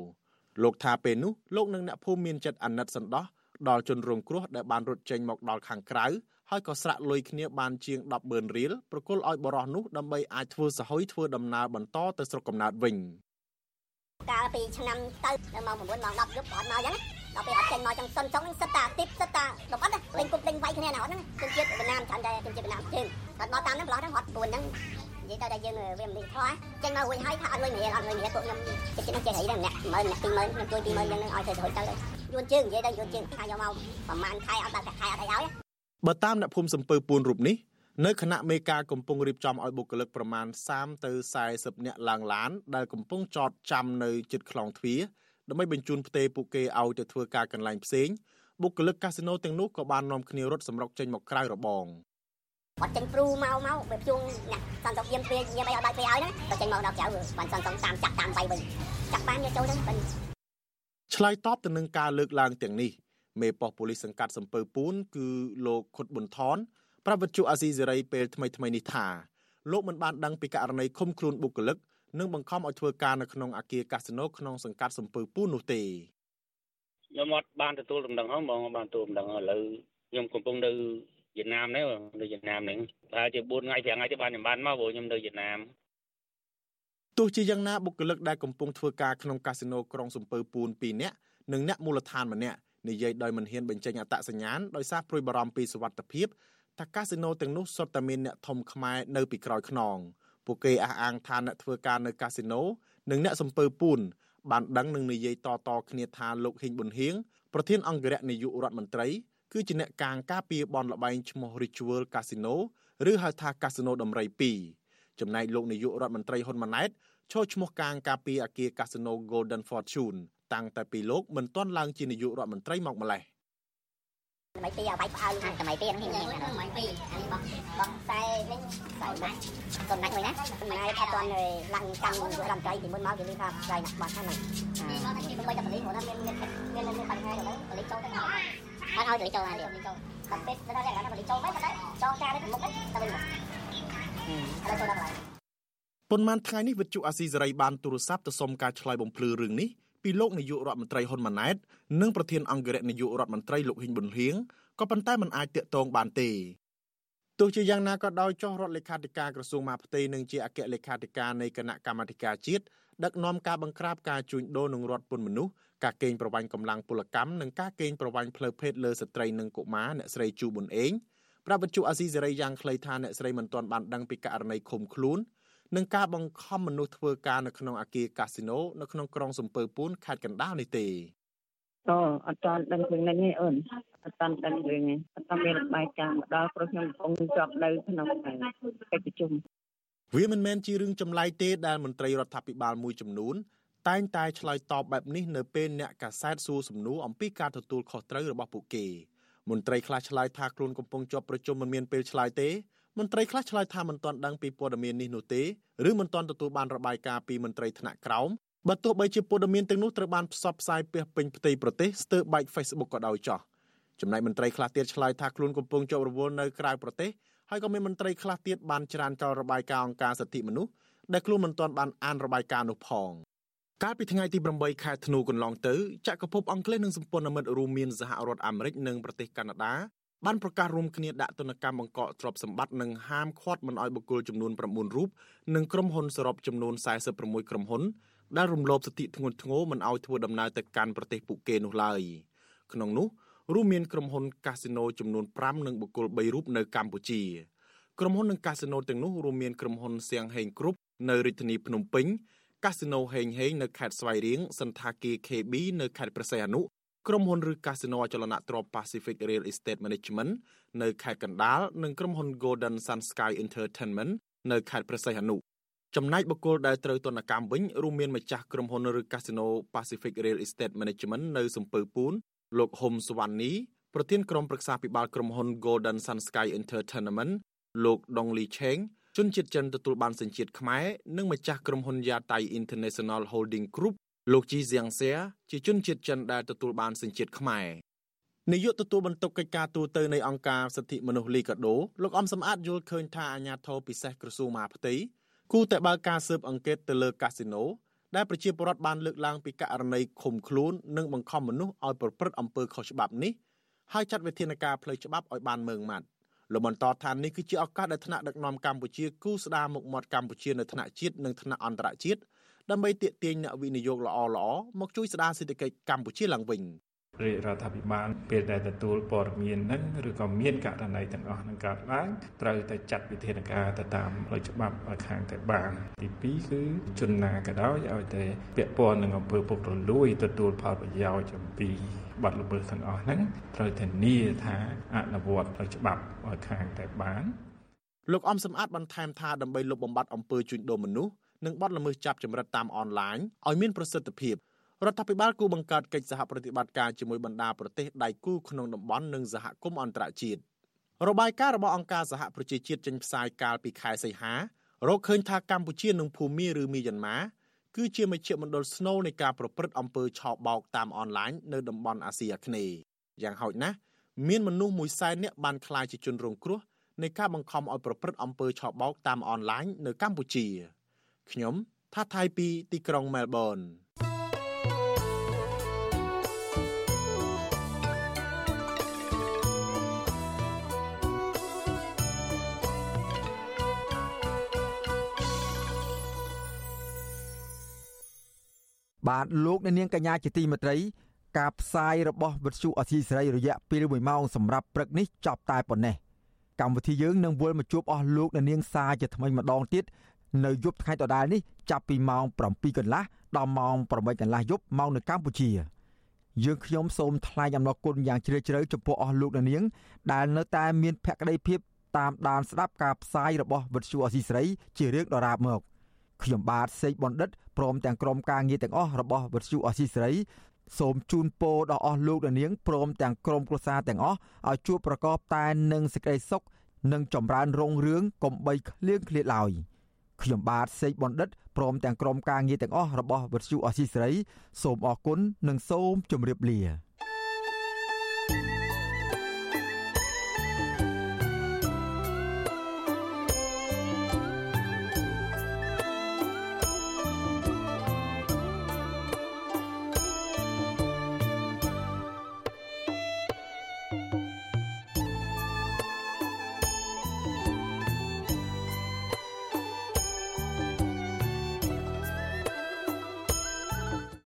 លោកថាពេលនោះលោកនិងអ្នកភូមិមានចិត្តអាណិតសន្តោសដល់ជនរងគ្រោះដែលបានរត់ចេញមកដល់ខាងក្រៅហើយក៏ស្រាក់លុយគ្នាបានជាង100000រៀលប្រគល់ឲ្យបរិះនោះដើម្បីអាចធ្វើសហុយធ្វើដំណើរបន្តទៅស្រុកកំណើតវិញកាលពីឆ្នាំទៅនៅម៉ោង9ម៉ោង10យប់អត់មកអញ្ចឹងដល់ពេលអត់ចេញមកចឹងសុនសុងសិតតាទីបសិតតាលំអត់លេងគុកលេងវាយគ្នាណាអត់ហ្នឹងជនជាតិវៀតណាមច្រើនតែជនជាតិវៀតណាមជើងគាត់មកតាមហ្នឹងប្រឡោះហ្នឹងអត់ពួនហ្នឹង និយាយទៅតែយើងវាមិនធោះចេញមកវិញហើយថាអត់លុយមានអត់លុយមានពួកខ្ញុំចិត្តចិត្តចេះអីដែរម្នាក់10000ម្នាក់20000ខ្ញុំជួយ20000យ៉ាងហ្នឹងឲ្យទៅទៅទៅយួនជើងនិយាយទៅយួនជើងថាយកមកប្រហែលខែអត់ដល់ខែអត់ឲ្យឲ្យបើតាមអ្នកភូមិសំពើពួនរូបនេះនៅគណៈមេការកំពុងរៀបចំឲ្យបុគ្គលិកប្រមាណ30ទៅ40នាក់ឡើងឡានដែលកំពុងចតចាំនៅជិតខ្លងទ្វារដើម្បីបញ្ជូនផ្ទេពួកគេឲ្យទៅធ្វើការកន្លែងផ្សេងបុគ្គលិកកាស៊ីណូទាំងនោះក៏បាននាំគ្នារត់សម្រុកចេញមកក្រៅរបង អត់ចេញព្រូមកមកវាជួងអ្នកសន្តិសុខយាមព្រាយាមអីឲ្យបាយព្រាឲ្យណាក៏ចេញមកដល់ក្រៅបានសន្តិសុខតាមចាក់តាមបាយវិញចាក់បានយកចូលទៅឆ្លើយតបទៅនឹងការលើកឡើងទាំងនេះមេប៉ុស្តិ៍ប៉ូលីសសង្កាត់សំពើពួនគឺលោកខុតប៊ុនថនប្រាប់វិទ្យុអាស៊ីសេរីពេលថ្មីថ្មីនេះថាលោកមិនបានដឹងពីករណីឃុំខ្លួនបុគ្គលិកនិងបង្ខំឲ្យធ្វើការនៅក្នុងអាគារកាស៊ីណូក្នុងសង្កាត់សំពើពួននោះទេខ្ញុំអត់បានទទួលដំណឹងហ្នឹងបងបានទទួលដំណឹងឥឡូវខ្ញុំកំពុងនៅ វៀតណាមនេះនៅវៀតណាមហ្នឹងប្រហែលជា4ថ្ងៃ5ថ្ងៃទៅបានខ្ញុំបានមកព្រោះខ្ញុំនៅវៀតណាមទោះជាយ៉ាងណាបុគ្គលិកដែលកំពុងធ្វើការក្នុងកាស៊ីណូក្រុងសំពើពួន2នាក់និងអ្នកមូលដ្ឋានម្នាក់និយាយដោយមិនហ៊ានបញ្ចេញអត្តសញ្ញាណដោយសារព្រួយបារម្ភពីសុវត្ថិភាពថាកាស៊ីណូទាំងនោះសុទ្ធតែមានអ្នកធំខ្មែរនៅពីក្រោយខ្នងពួកគេអះអាងថាអ្នកធ្វើការនៅកាស៊ីណូនិងអ្នកសំពើពួនបានដឹងនឹងនិយាយតតគ្នាថាលោកហ៊ីងប៊ុនហៀងប្រធានអង្គរៈនាយករដ្ឋមន្ត្រី គឺជាអ្នកកាងការពារបនលបែងឈ្មោះ Ritual Casino ឬហៅថា Casino ដំរី2ចំណែកលោកនាយករដ្ឋមន្ត្រីហ៊ុនម៉ាណែតចូលឈ្មោះកាងការពីអគារកាស៊ីណូ Golden Fortune តាំងតែពីលោកមិនទាន់ឡើងជានាយករដ្ឋមន្ត្រីមកម្លេះថ្មីពីឲ្យបាយផ្អើលថ្មីពីហ្នឹងហ៊ានថ្មីពីអានេះបោះបោះខ្សែវិញខ្សែណាច់កូនណាច់មួយណាកូនណាច់អត់ទាន់ឡើងកម្មរដ្ឋមន្ត្រីពីមុនមកគេនិយាយថាខ្សែណាច់បោះហ្នឹងនេះមកតែបីតែបលីព្រោះថាមានមានមានមានបញ្ហាទៅបលីចូលទៅ អត់ឲ្យបលីចូលណានេះតែពេលទៅដល់យ៉ាងណាបលីចូលវិញតែចងការនេះមុខហ្នឹងតែវិញឥឡូវចូលដល់ហើយប៉ុន្មានថ្ងៃនេះវិទ្យុអាស៊ីសេរីបានទូរស័ព្ទទៅសុំការឆ្លើយបំភ្លឺរឿងនេះពីលោកនាយករដ្ឋមន្ត្រីហ៊ុនម៉ាណែតនិងប្រធានអង្គរៈនាយករដ្ឋមន្ត្រីលោកហ៊ីងប៊ុនហៀងក៏ប៉ុន្តែមិនអាចតាក់ទងបានទេទោះជាយ៉ាងណាក៏ដោយចុះរដ្ឋលេខាធិការក្រសួងមហាផ្ទៃនិងជាអគ្គលេខាធិការនៃគណៈកម្មាធិការជាតិដឹកនាំការបង្ក្រាបការជួញដូរនឹងរដ្ឋពន្ធមនុស្ស ការកេងប្រវ័ញ្ចកម្លាំងពលកម្មនិងការកេងប្រវ័ញ្ចផ្លូវភេទលើស្ត្រីនិងកុមារអ្នកស្រីជូប៊ុនអេងប្រាប់វិទ្យុអាស៊ីសេរីយ៉ាងខ្លីថាអ្នកស្រីមិនទាន់បានដឹងពីករណីឃុំខ្លួននិងការបង្ខំមនុស្សធ្វើការនៅក្នុងអគារកាស៊ីណូនៅក្នុងក្រុងសំពើពួនខេត្តកណ្ដាលនេះទេអូអត់ទាន់ដឹងរឿងនេះទេអូនអត់ទាន់ដឹងរឿងនេះអត់ទាន់មានរបាយការណ៍មកដល់ព្រោះខ្ញុំកំពុងជាប់នៅក្នុងកិច្ចប្រជុំវាមិនមែនជារឿងចម្លែកទេដែលមន្ត្រីរដ្ឋាភិបាលមួយចំនួន តែងតែឆ្លើយតបបែបនេះនៅពេលអ្នកកាសែតសួរសំណួរអំពីការទទួលខុសត្រូវរបស់ពួកគេមន្ត្រីខ្លះឆ្លើយថាខ្លួនកំពុងជាប់ប្រជុំមិនមានពេលឆ្លើយទេមន្ត្រីខ្លះឆ្លើយថាមិនទាន់ដឹងពីព័ត៌មាននេះនោះទេឬមិនទាន់ទទួលបានរបាយការណ៍ពីមន្ត្រីថ្នាក់ក្រោមបើទោះបីជាព័ត៌មានទាំងនោះត្រូវបានផ្សព្វផ្សាយពាសពេញផ្ទៃប្រទេសស្ទើរបែក Facebook ក៏ដោយចោះចំណែកមន្ត្រីខ្លះទៀតឆ្លើយថាខ្លួនកំពុងជាប់រវល់នៅក្រៅប្រទេសហើយក៏មានមន្ត្រីខ្លះទៀតបានច្រានចោលរបាយការណ៍អង្គការសិទ្ធិមនុស្សដែលខ្លួនមិនទាន់បានអានរបាយការណ៍នោះផង កាលពីថ្ងៃទី8ខែធ្នូកន្លងទៅចក្រភពអង់គ្លេសនិងសម្ព័ន្ធមិត្តរួមមានសហរដ្ឋអាមេរិកនិងប្រទេសកាណាដាបានប្រកាសរួមគ្នាដាក់ទណ្ឌកម្មបង្កកទ្រព្យសម្បត្តិនិងហាមឃាត់មិនឲ្យបុគ្គលចំនួន9រូបនិងក្រុមហ៊ុនសរុបចំនួន46ក្រុមហ៊ុនដែលរំលោភសិទ្ធិធ្ងន់ធ្ងរមិនឲ្យធ្វើដំណើរទៅកាន់ប្រទេសពួកគេនោះឡើយក្នុងនោះរួមមានក្រុមហ៊ុនកាស៊ីណូចំនួន5និងបុគ្គល3រូបនៅកម្ពុជាក្រុមហ៊ុននិងកាស៊ីណូទាំងនោះរួមមានក្រុមហ៊ុនសៀងហេងគ្រប់នៅរាជធានីភ្នំពេញ កាស៊ីណូហេងហេងនៅខេត្តស្វាយរៀងសន្តាគារ KB នៅខេត្តព្រះសីហនុក្រុមហ៊ុនឬកាស៊ីណូអចលនទ្រព្យ Pacific Real Estate Management នៅខេត្តកណ្ដាលនិងក្រុមហ៊ុន Golden Sun Sky Entertainment នៅខេត្តព្រះសីហនុចំណែកបុគ្គលដែលត្រូវទណ្ឌកម្មវិញរួមមានម្ចាស់ក្រុមហ៊ុនឬកាស៊ីណូ Pacific Real Estate Management នៅសំពើពួនលោកហុំសវណ្ណីប្រធានក្រុមប្រឹក្សាពិបាលក្រុមហ៊ុន Golden Sun Sky Entertainment លោកដុងលីឆេង ជនជាតិចិនទទួលបានសញ្ជាតិខ្មែរនិងម្ចាស់ក្រុមហ៊ុនយ៉ាតៃ International Holding Group លោកជីសៀងសៀជាជនជាតិចិនដែលទទួលបានសញ្ជាតិខ្មែរនាយកទទួលបន្ទុកកិច្ចការទូតទៅនៃអង្គការសិទ្ធិមនុស្សលីកាដូលោកអំសំអាតយល់ឃើញថាអាញាធរពិសេសក្រសួងមហាផ្ទៃគូតែបើកការស៊ើបអង្កេតទៅលើកាស៊ីណូដែលប្រជាពលរដ្ឋបានលើកឡើងពីករណីឃុំខ្លួននិងបង្ខំមនុស្សឲ្យប្រព្រឹត្តអំពើខុសច្បាប់នេះហើយចាត់វិធានការផ្លូវច្បាប់ឲ្យបានម៉ឺងម៉ាត់ លោកបន្តថានេះគឺជាឱកាសដែលថ្នាក់ដឹកនាំកម្ពុជាគូស្ដារមុខមាត់កម្ពុជានៅថ្នាក់ជាតិនិងថ្នាក់អន្តរជាតិដើម្បីទាក់ទាញអ្នកវិនិយោគល្អៗមកជួយស្ដារសេដ្ឋកិច្ចកម្ពុជាឡើងវិញរាជរដ្ឋាភិបាលពេលដែលទទួលព័ត៌មានហ្នឹងឬក៏មានករណីទាំងអស់ហ្នឹងកើតឡើងត្រូវតែចាត់វិធានការទៅតាមផ្លូវច្បាប់ឲ្យខាងតែបានទី2គឺជនណាក៏ដោយឲ្យតែពាក់ព័ន្ធនឹងអំពើពុករលួយទទួលផលប្រយោជន៍អំពី បាត់ល្មើសទាំងអស់ហ្នឹងត្រូវធានាថាអនុវត្តផ្លូវច្បាប់ឲ្យខាងតែបានលោកអំសំអាតបន្ថែមថាដើម្បីលុបបំបាត់អំពើជួញដូរមនុស្សនិងបទល្មើសចាប់ចម្រិតតាមអនឡាញឲ្យមានប្រសិទ្ធភាពរដ្ឋាភិបាលគូបង្កើតកិច្ចសហប្រតិបត្តិការជាមួយបណ្ដាប្រទេសដៃគូក្នុងតំបន់និងសហគមន៍អន្តរជាតិរបាយការណ៍របស់អង្គការសហប្រជាជាតិចេញផ្សាយកាលពីខែសីហារកឃើញថាកម្ពុជានិងភូមាឬមីយ៉ាន់ម៉ា គឺជាមជ្ឈមណ្ឌលស្នូលនៃការប្រព្រឹត្តអំពើឆបោកតាមអនឡាញនៅតំបន់អាស៊ីអាគ្នេយ៍យ៉ាងហោចណាស់មានមនុស្សមួយសែននាក់បានក្លាយជាជនរងគ្រោះនៃការបង្ខំឲ្យប្រព្រឹត្តអំពើឆបោកតាមអនឡាញនៅកម្ពុជាខ្ញុំថាថៃពីទីក្រុងមែលប៊ន បាទលោកអ្នកនាងកញ្ញាជាទីមេត្រី ការផ្សាយរបស់វិទ្យុអសីសេរីរយៈពេល1ម៉ោងសម្រាប់ព្រឹកនេះចប់តែប៉ុណ្ណេះកម្មវិធីយើងនឹងវិលមកជួបអស់លោកអ្នកនាងសាជាថ្មីម្ដងទៀតនៅយប់ថ្ងៃដដែលនេះចាប់ពីម៉ោង7កន្លះដល់ម៉ោង8កន្លះយប់ម៉ោងនៅកម្ពុជាយើងខ្ញុំសូមថ្លែងអំណរគុណយ៉ាងជ្រាលជ្រៅចំពោះអស់លោកអ្នកនាង ដែលនៅតែមានភក្ដីភាពតាមដានស្ដាប់ការផ្សាយរបស់វិទ្យុអសីស្រីជារឿងដរាបមក ខ្ញុំបាទសេកបណ្ឌិតព្រមទាំងក្រុមការងារទាំងអស់របស់វិទ្យុអស៊ីសេរីសូមជូនពរដល់អស់លោកអ្នកនាងព្រមទាំងក្រុមគ្រួសារទាំងអស់ឲ្យជួបប្រកបតែនឹងសេចក្តីសុខនិងចម្រើនរុងរឿងកុំបីឃ្លៀងឃ្លាតឡើយខ្ញុំបាទសេកបណ្ឌិតព្រមទាំងក្រុមការងារទាំងអស់របស់វិទ្យុអស៊ីសេរីសូមអរគុណនិងសូមជម្រាបលា